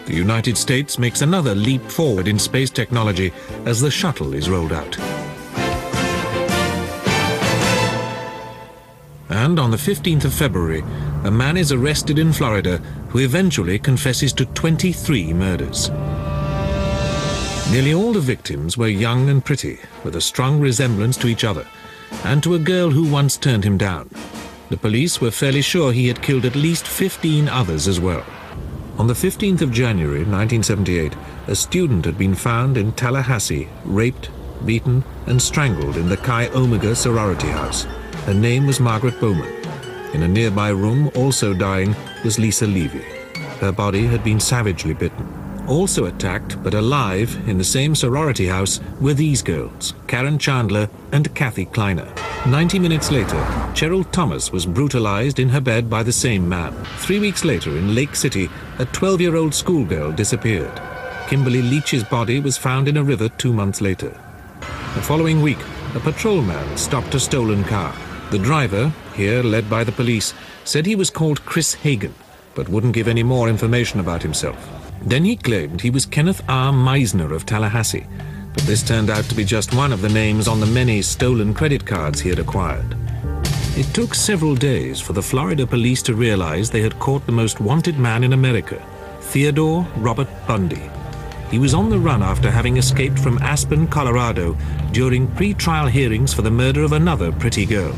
The United States makes another leap forward in space technology as the shuttle is rolled out. And on the 15th of February, a man is arrested in Florida who eventually confesses to 23 murders. Nearly all the victims were young and pretty, with a strong resemblance to each other, and to a girl who once turned him down. The police were fairly sure he had killed at least 15 others as well. On the 15th of January 1978, a student had been found in Tallahassee, raped, beaten, and strangled in the Chi Omega sorority house. Her name was Margaret Bowman. In a nearby room, also dying, was Lisa Levy. Her body had been savagely bitten. Also attacked, but alive, in the same sorority house were these girls, Karen Chandler and Kathy Kleiner. Ninety minutes later, Cheryl Thomas was brutalized in her bed by the same man. Three weeks later, in Lake City, a 12-year-old schoolgirl disappeared. Kimberly Leach's body was found in a river two months later. The following week, a patrolman stopped a stolen car. The driver, here led by the police, said he was called Chris Hagen, but wouldn't give any more information about himself. Then he claimed he was Kenneth R. Meisner of Tallahassee, but this turned out to be just one of the names on the many stolen credit cards he had acquired. It took several days for the Florida police to realize they had caught the most wanted man in America, Theodore Robert Bundy. He was on the run after having escaped from Aspen, Colorado during pre-trial hearings for the murder of another pretty girl.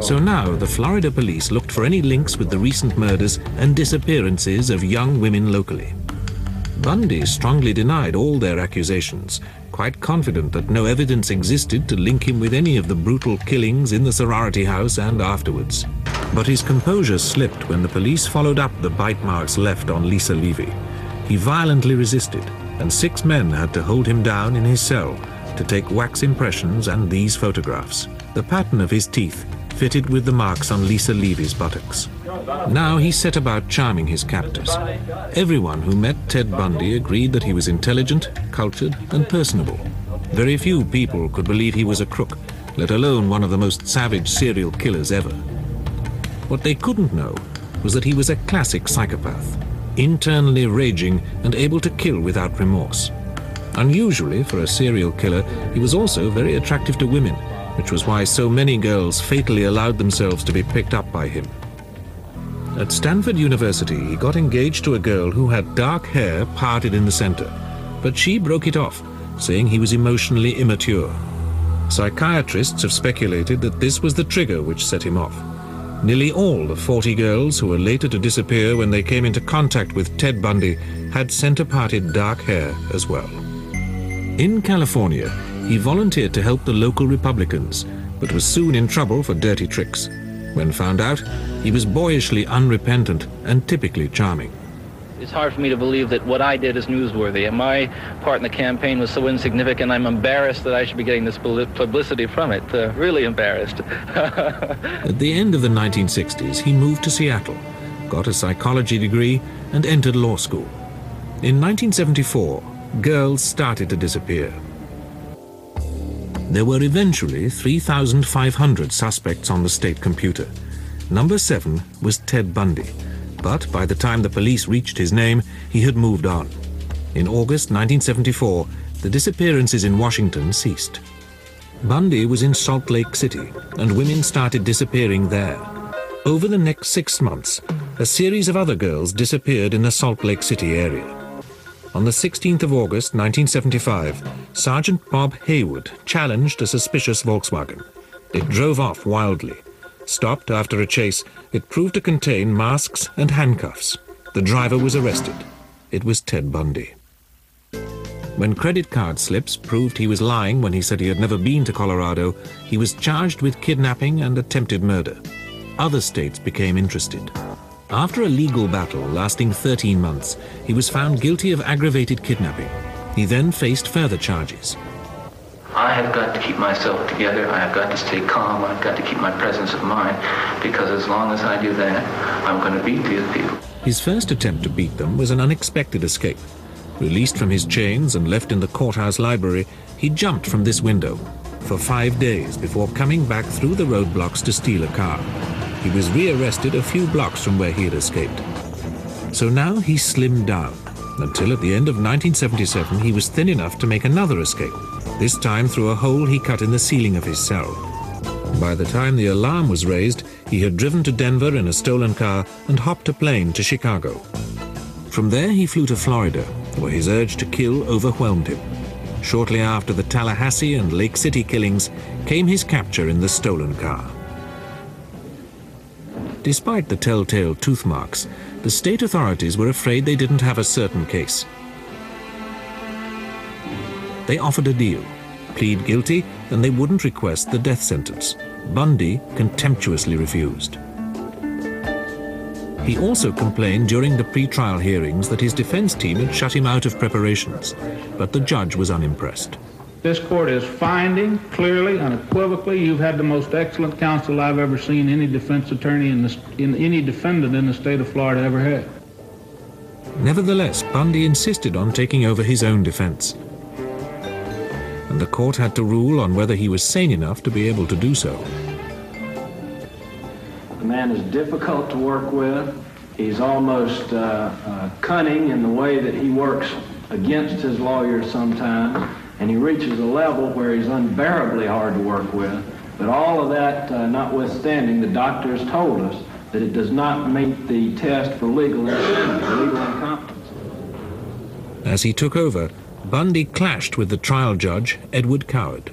So now the Florida police looked for any links with the recent murders and disappearances of young women locally. Bundy strongly denied all their accusations, quite confident that no evidence existed to link him with any of the brutal killings in the sorority house and afterwards. But his composure slipped when the police followed up the bite marks left on Lisa Levy. He violently resisted, and six men had to hold him down in his cell to take wax impressions and these photographs. The pattern of his teeth fitted with the marks on Lisa Levy's buttocks. Now he set about charming his captors. Everyone who met Ted Bundy agreed that he was intelligent, cultured, and personable. Very few people could believe he was a crook, let alone one of the most savage serial killers ever. What they couldn't know was that he was a classic psychopath, internally raging and able to kill without remorse. Unusually for a serial killer, he was also very attractive to women, which was why so many girls fatally allowed themselves to be picked up by him. At Stanford University, he got engaged to a girl who had dark hair parted in the center, but she broke it off, saying he was emotionally immature. Psychiatrists have speculated that this was the trigger which set him off. Nearly all the 40 girls who were later to disappear when they came into contact with Ted Bundy had center-parted dark hair as well. In California, he volunteered to help the local Republicans, but was soon in trouble for dirty tricks. When found out, he was boyishly unrepentant and typically charming. It's hard for me to believe that what I did is newsworthy, and my part in the campaign was so insignificant, I'm embarrassed that I should be getting this publicity from it. Uh, really embarrassed. At the end of the 1960s, he moved to Seattle, got a psychology degree, and entered law school. In 1974, girls started to disappear. There were eventually 3,500 suspects on the state computer, Number seven was Ted Bundy, but by the time the police reached his name, he had moved on. In August 1974, the disappearances in Washington ceased. Bundy was in Salt Lake City, and women started disappearing there. Over the next six months, a series of other girls disappeared in the Salt Lake City area. On the 16th of August 1975, Sergeant Bob Hayward challenged a suspicious Volkswagen. It drove off wildly. Stopped after a chase, it proved to contain masks and handcuffs. The driver was arrested. It was Ted Bundy. When credit card slips proved he was lying when he said he had never been to Colorado, he was charged with kidnapping and attempted murder. Other states became interested. After a legal battle lasting 13 months, he was found guilty of aggravated kidnapping. He then faced further charges. I have got to keep myself together. I have got to stay calm. I've got to keep my presence of mind because as long as I do that, I'm going to beat these people. His first attempt to beat them was an unexpected escape. Released from his chains and left in the courthouse library, he jumped from this window for five days before coming back through the roadblocks to steal a car. He was rearrested a few blocks from where he had escaped. So now he slimmed down, until at the end of 1977 he was thin enough to make another escape, this time through a hole he cut in the ceiling of his cell. By the time the alarm was raised, he had driven to Denver in a stolen car and hopped a plane to Chicago. From there he flew to Florida, where his urge to kill overwhelmed him. Shortly after the Tallahassee and Lake City killings came his capture in the stolen car. Despite the telltale tooth marks, the state authorities were afraid they didn't have a certain case. They offered a deal, plead guilty, and they wouldn't request the death sentence. Bundy contemptuously refused. He also complained during the pre-trial hearings that his defense team had shut him out of preparations, but the judge was unimpressed. This court is finding clearly, unequivocally, you've had the most excellent counsel I've ever seen any defense attorney in, the, in any defendant in the state of Florida ever had. Nevertheless, Bundy insisted on taking over his own defense. And the court had to rule on whether he was sane enough to be able to do so. The man is difficult to work with. He's almost uh, uh, cunning in the way that he works against his lawyers sometimes, and he reaches a level where he's unbearably hard to work with. But all of that uh, notwithstanding, the doctors told us that it does not meet the test for legal insanity, legal incompetence. As he took over, Bundy clashed with the trial judge, Edward Cowart.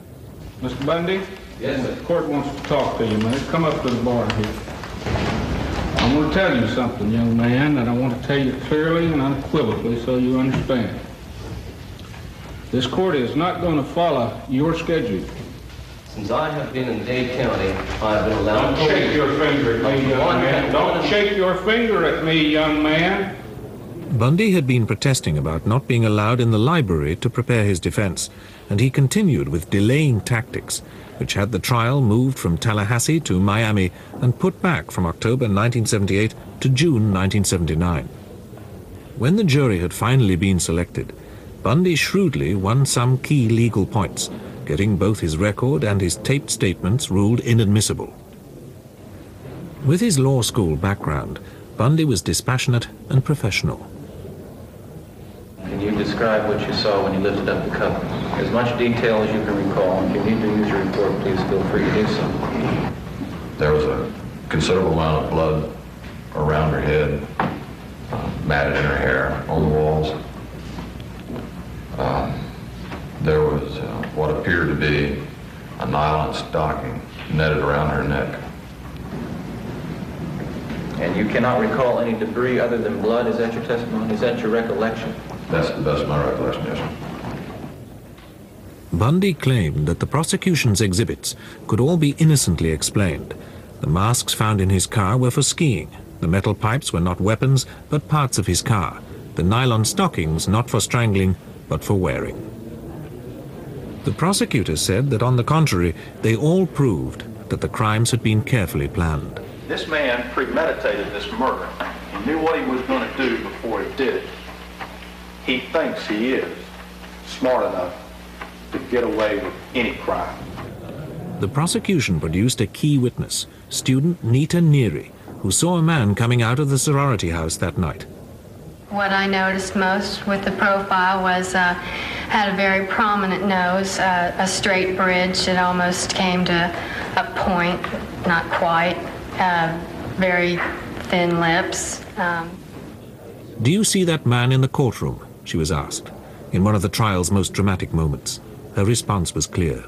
Mr. Bundy? Yes, The court wants to talk to you, man. Come up to the bar here. I want to tell you something, young man, and I want to tell you clearly and unequivocally so you understand. This court is not going to follow your schedule. Since I have been in Dade County, I have been allowed Don't to... shake your finger at me, young man. Don't shake your finger at me, young man. Bundy had been protesting about not being allowed in the library to prepare his defense, and he continued with delaying tactics, which had the trial moved from Tallahassee to Miami and put back from October 1978 to June 1979. When the jury had finally been selected, Bundy shrewdly won some key legal points, getting both his record and his taped statements ruled inadmissible. With his law school background, Bundy was dispassionate and professional. Can you describe what you saw when you lifted up the cover? As much detail as you can recall. and If you need to use your report, please feel free to do so. There was a considerable amount of blood around her head, uh, matted in her hair, on the walls. Um, there was uh, what appeared to be a nylon stocking netted around her neck. And you cannot recall any debris other than blood? Is that your testimony? Is that your recollection? That's the best of my recollection, yes, sir. Bundy claimed that the prosecution's exhibits could all be innocently explained. The masks found in his car were for skiing. The metal pipes were not weapons, but parts of his car. The nylon stockings not for strangling, but for wearing. The prosecutor said that on the contrary, they all proved that the crimes had been carefully planned. This man premeditated this murder. He knew what he was going to do before he did it. He thinks he is smart enough to get away with any crime. The prosecution produced a key witness, student Nita Neary, who saw a man coming out of the sorority house that night. What I noticed most with the profile was uh, had a very prominent nose, uh, a straight bridge that almost came to a point, not quite, uh, very thin lips. Um, Do you see that man in the courtroom? She was asked, in one of the trial's most dramatic moments. Her response was clear.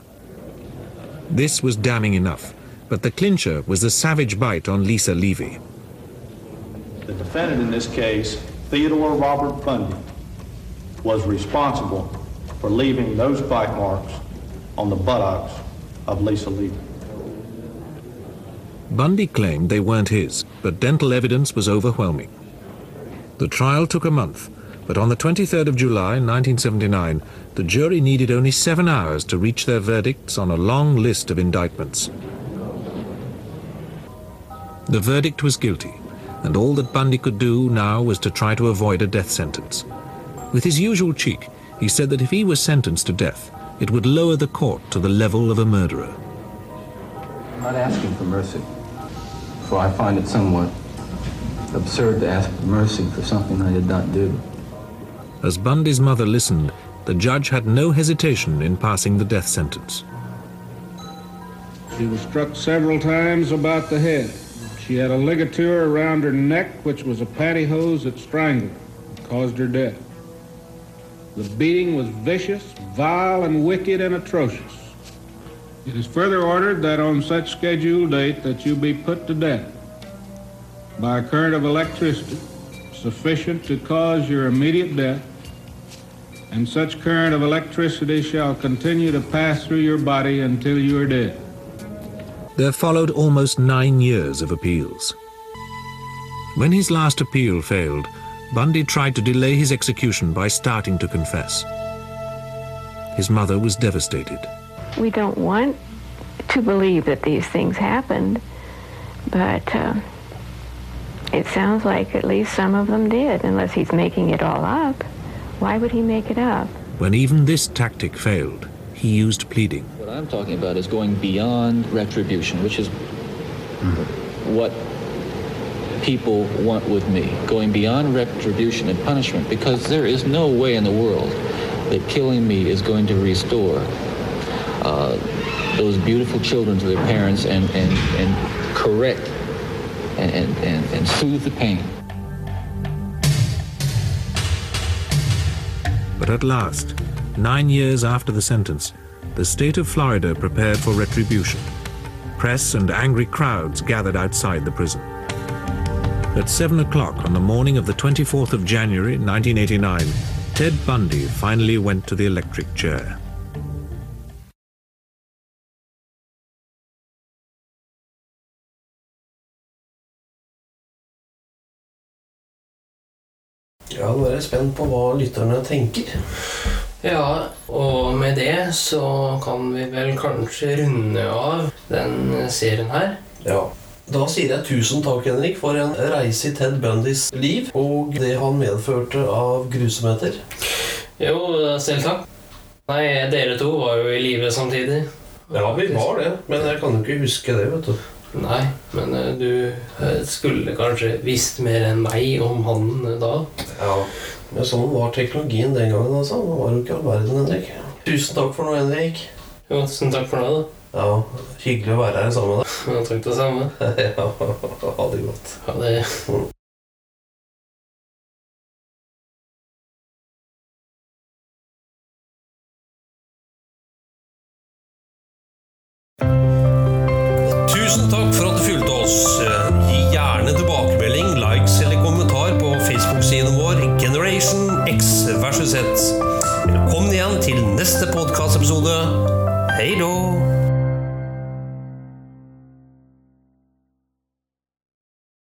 This was damning enough, but the clincher was the savage bite on Lisa Levy. The defendant in this case, Theodore Robert Bundy, was responsible for leaving those bite marks on the buttocks of Lisa Levy. Bundy claimed they weren't his, but dental evidence was overwhelming. The trial took a month, but on the 23rd of July 1979, the jury needed only seven hours to reach their verdicts on a long list of indictments. The verdict was guilty, and all that Bundy could do now was to try to avoid a death sentence. With his usual cheek, he said that if he was sentenced to death, it would lower the court to the level of a murderer. I'm not asking for mercy, for I find it somewhat absurd to ask for mercy for something I did not do. As Bundy's mother listened, the judge had no hesitation in passing the death sentence. She was struck several times about the head. She had a ligature around her neck, which was a pantyhose that strangled, caused her death. The beating was vicious, vile, and wicked and atrocious. It is further ordered that on such scheduled date that you be put to death by a current of electricity sufficient to cause your immediate death, and such current of electricity shall continue to pass through your body until you are dead. There followed almost nine years of appeals. When his last appeal failed, Bundy tried to delay his execution by starting to confess. His mother was devastated. We don't want to believe that these things happened, but uh, it sounds like at least some of them did, unless he's making it all up. Why would he make it up? When even this tactic failed, he used pleading. What I'm talking about is going beyond retribution, which is what people want with me. Going beyond retribution and punishment, because there is no way in the world that killing me is going to restore uh, those beautiful children to their parents and, and, and correct and, and, and, and soothe the pain. But at last, nine years after the sentence, the state of Florida prepared for retribution. Press and angry crowds gathered outside the prison. At 7 o'clock on the morning of the 24th of January 1989, Ted Bundy finally went to the electric chair. Ja, nå er jeg spent på hva lytterne tenker. Ja, og med det så kan vi vel kanskje runde av den serien her. Ja. Da sier jeg tusen takk, Henrik, for en reise i Ted Bundys liv og det han medførte av grusomheter. Jo, selv takk. Nei, dere to var jo i live samtidig. Ja, vi var det, men jeg kan jo ikke huske det, vet du. Nei, men eh, du eh, skulle kanskje visst mer enn meg om han eh, da. Ja, men sånn var teknologien den gangen, altså. Det var jo ikke all verden, Henrik. Tusen takk for nå, Henrik. Jo, tusen takk for nå, da. Ja, hyggelig å være her sammen med deg. Ja, takk det samme. ja, ha det godt. Ha det.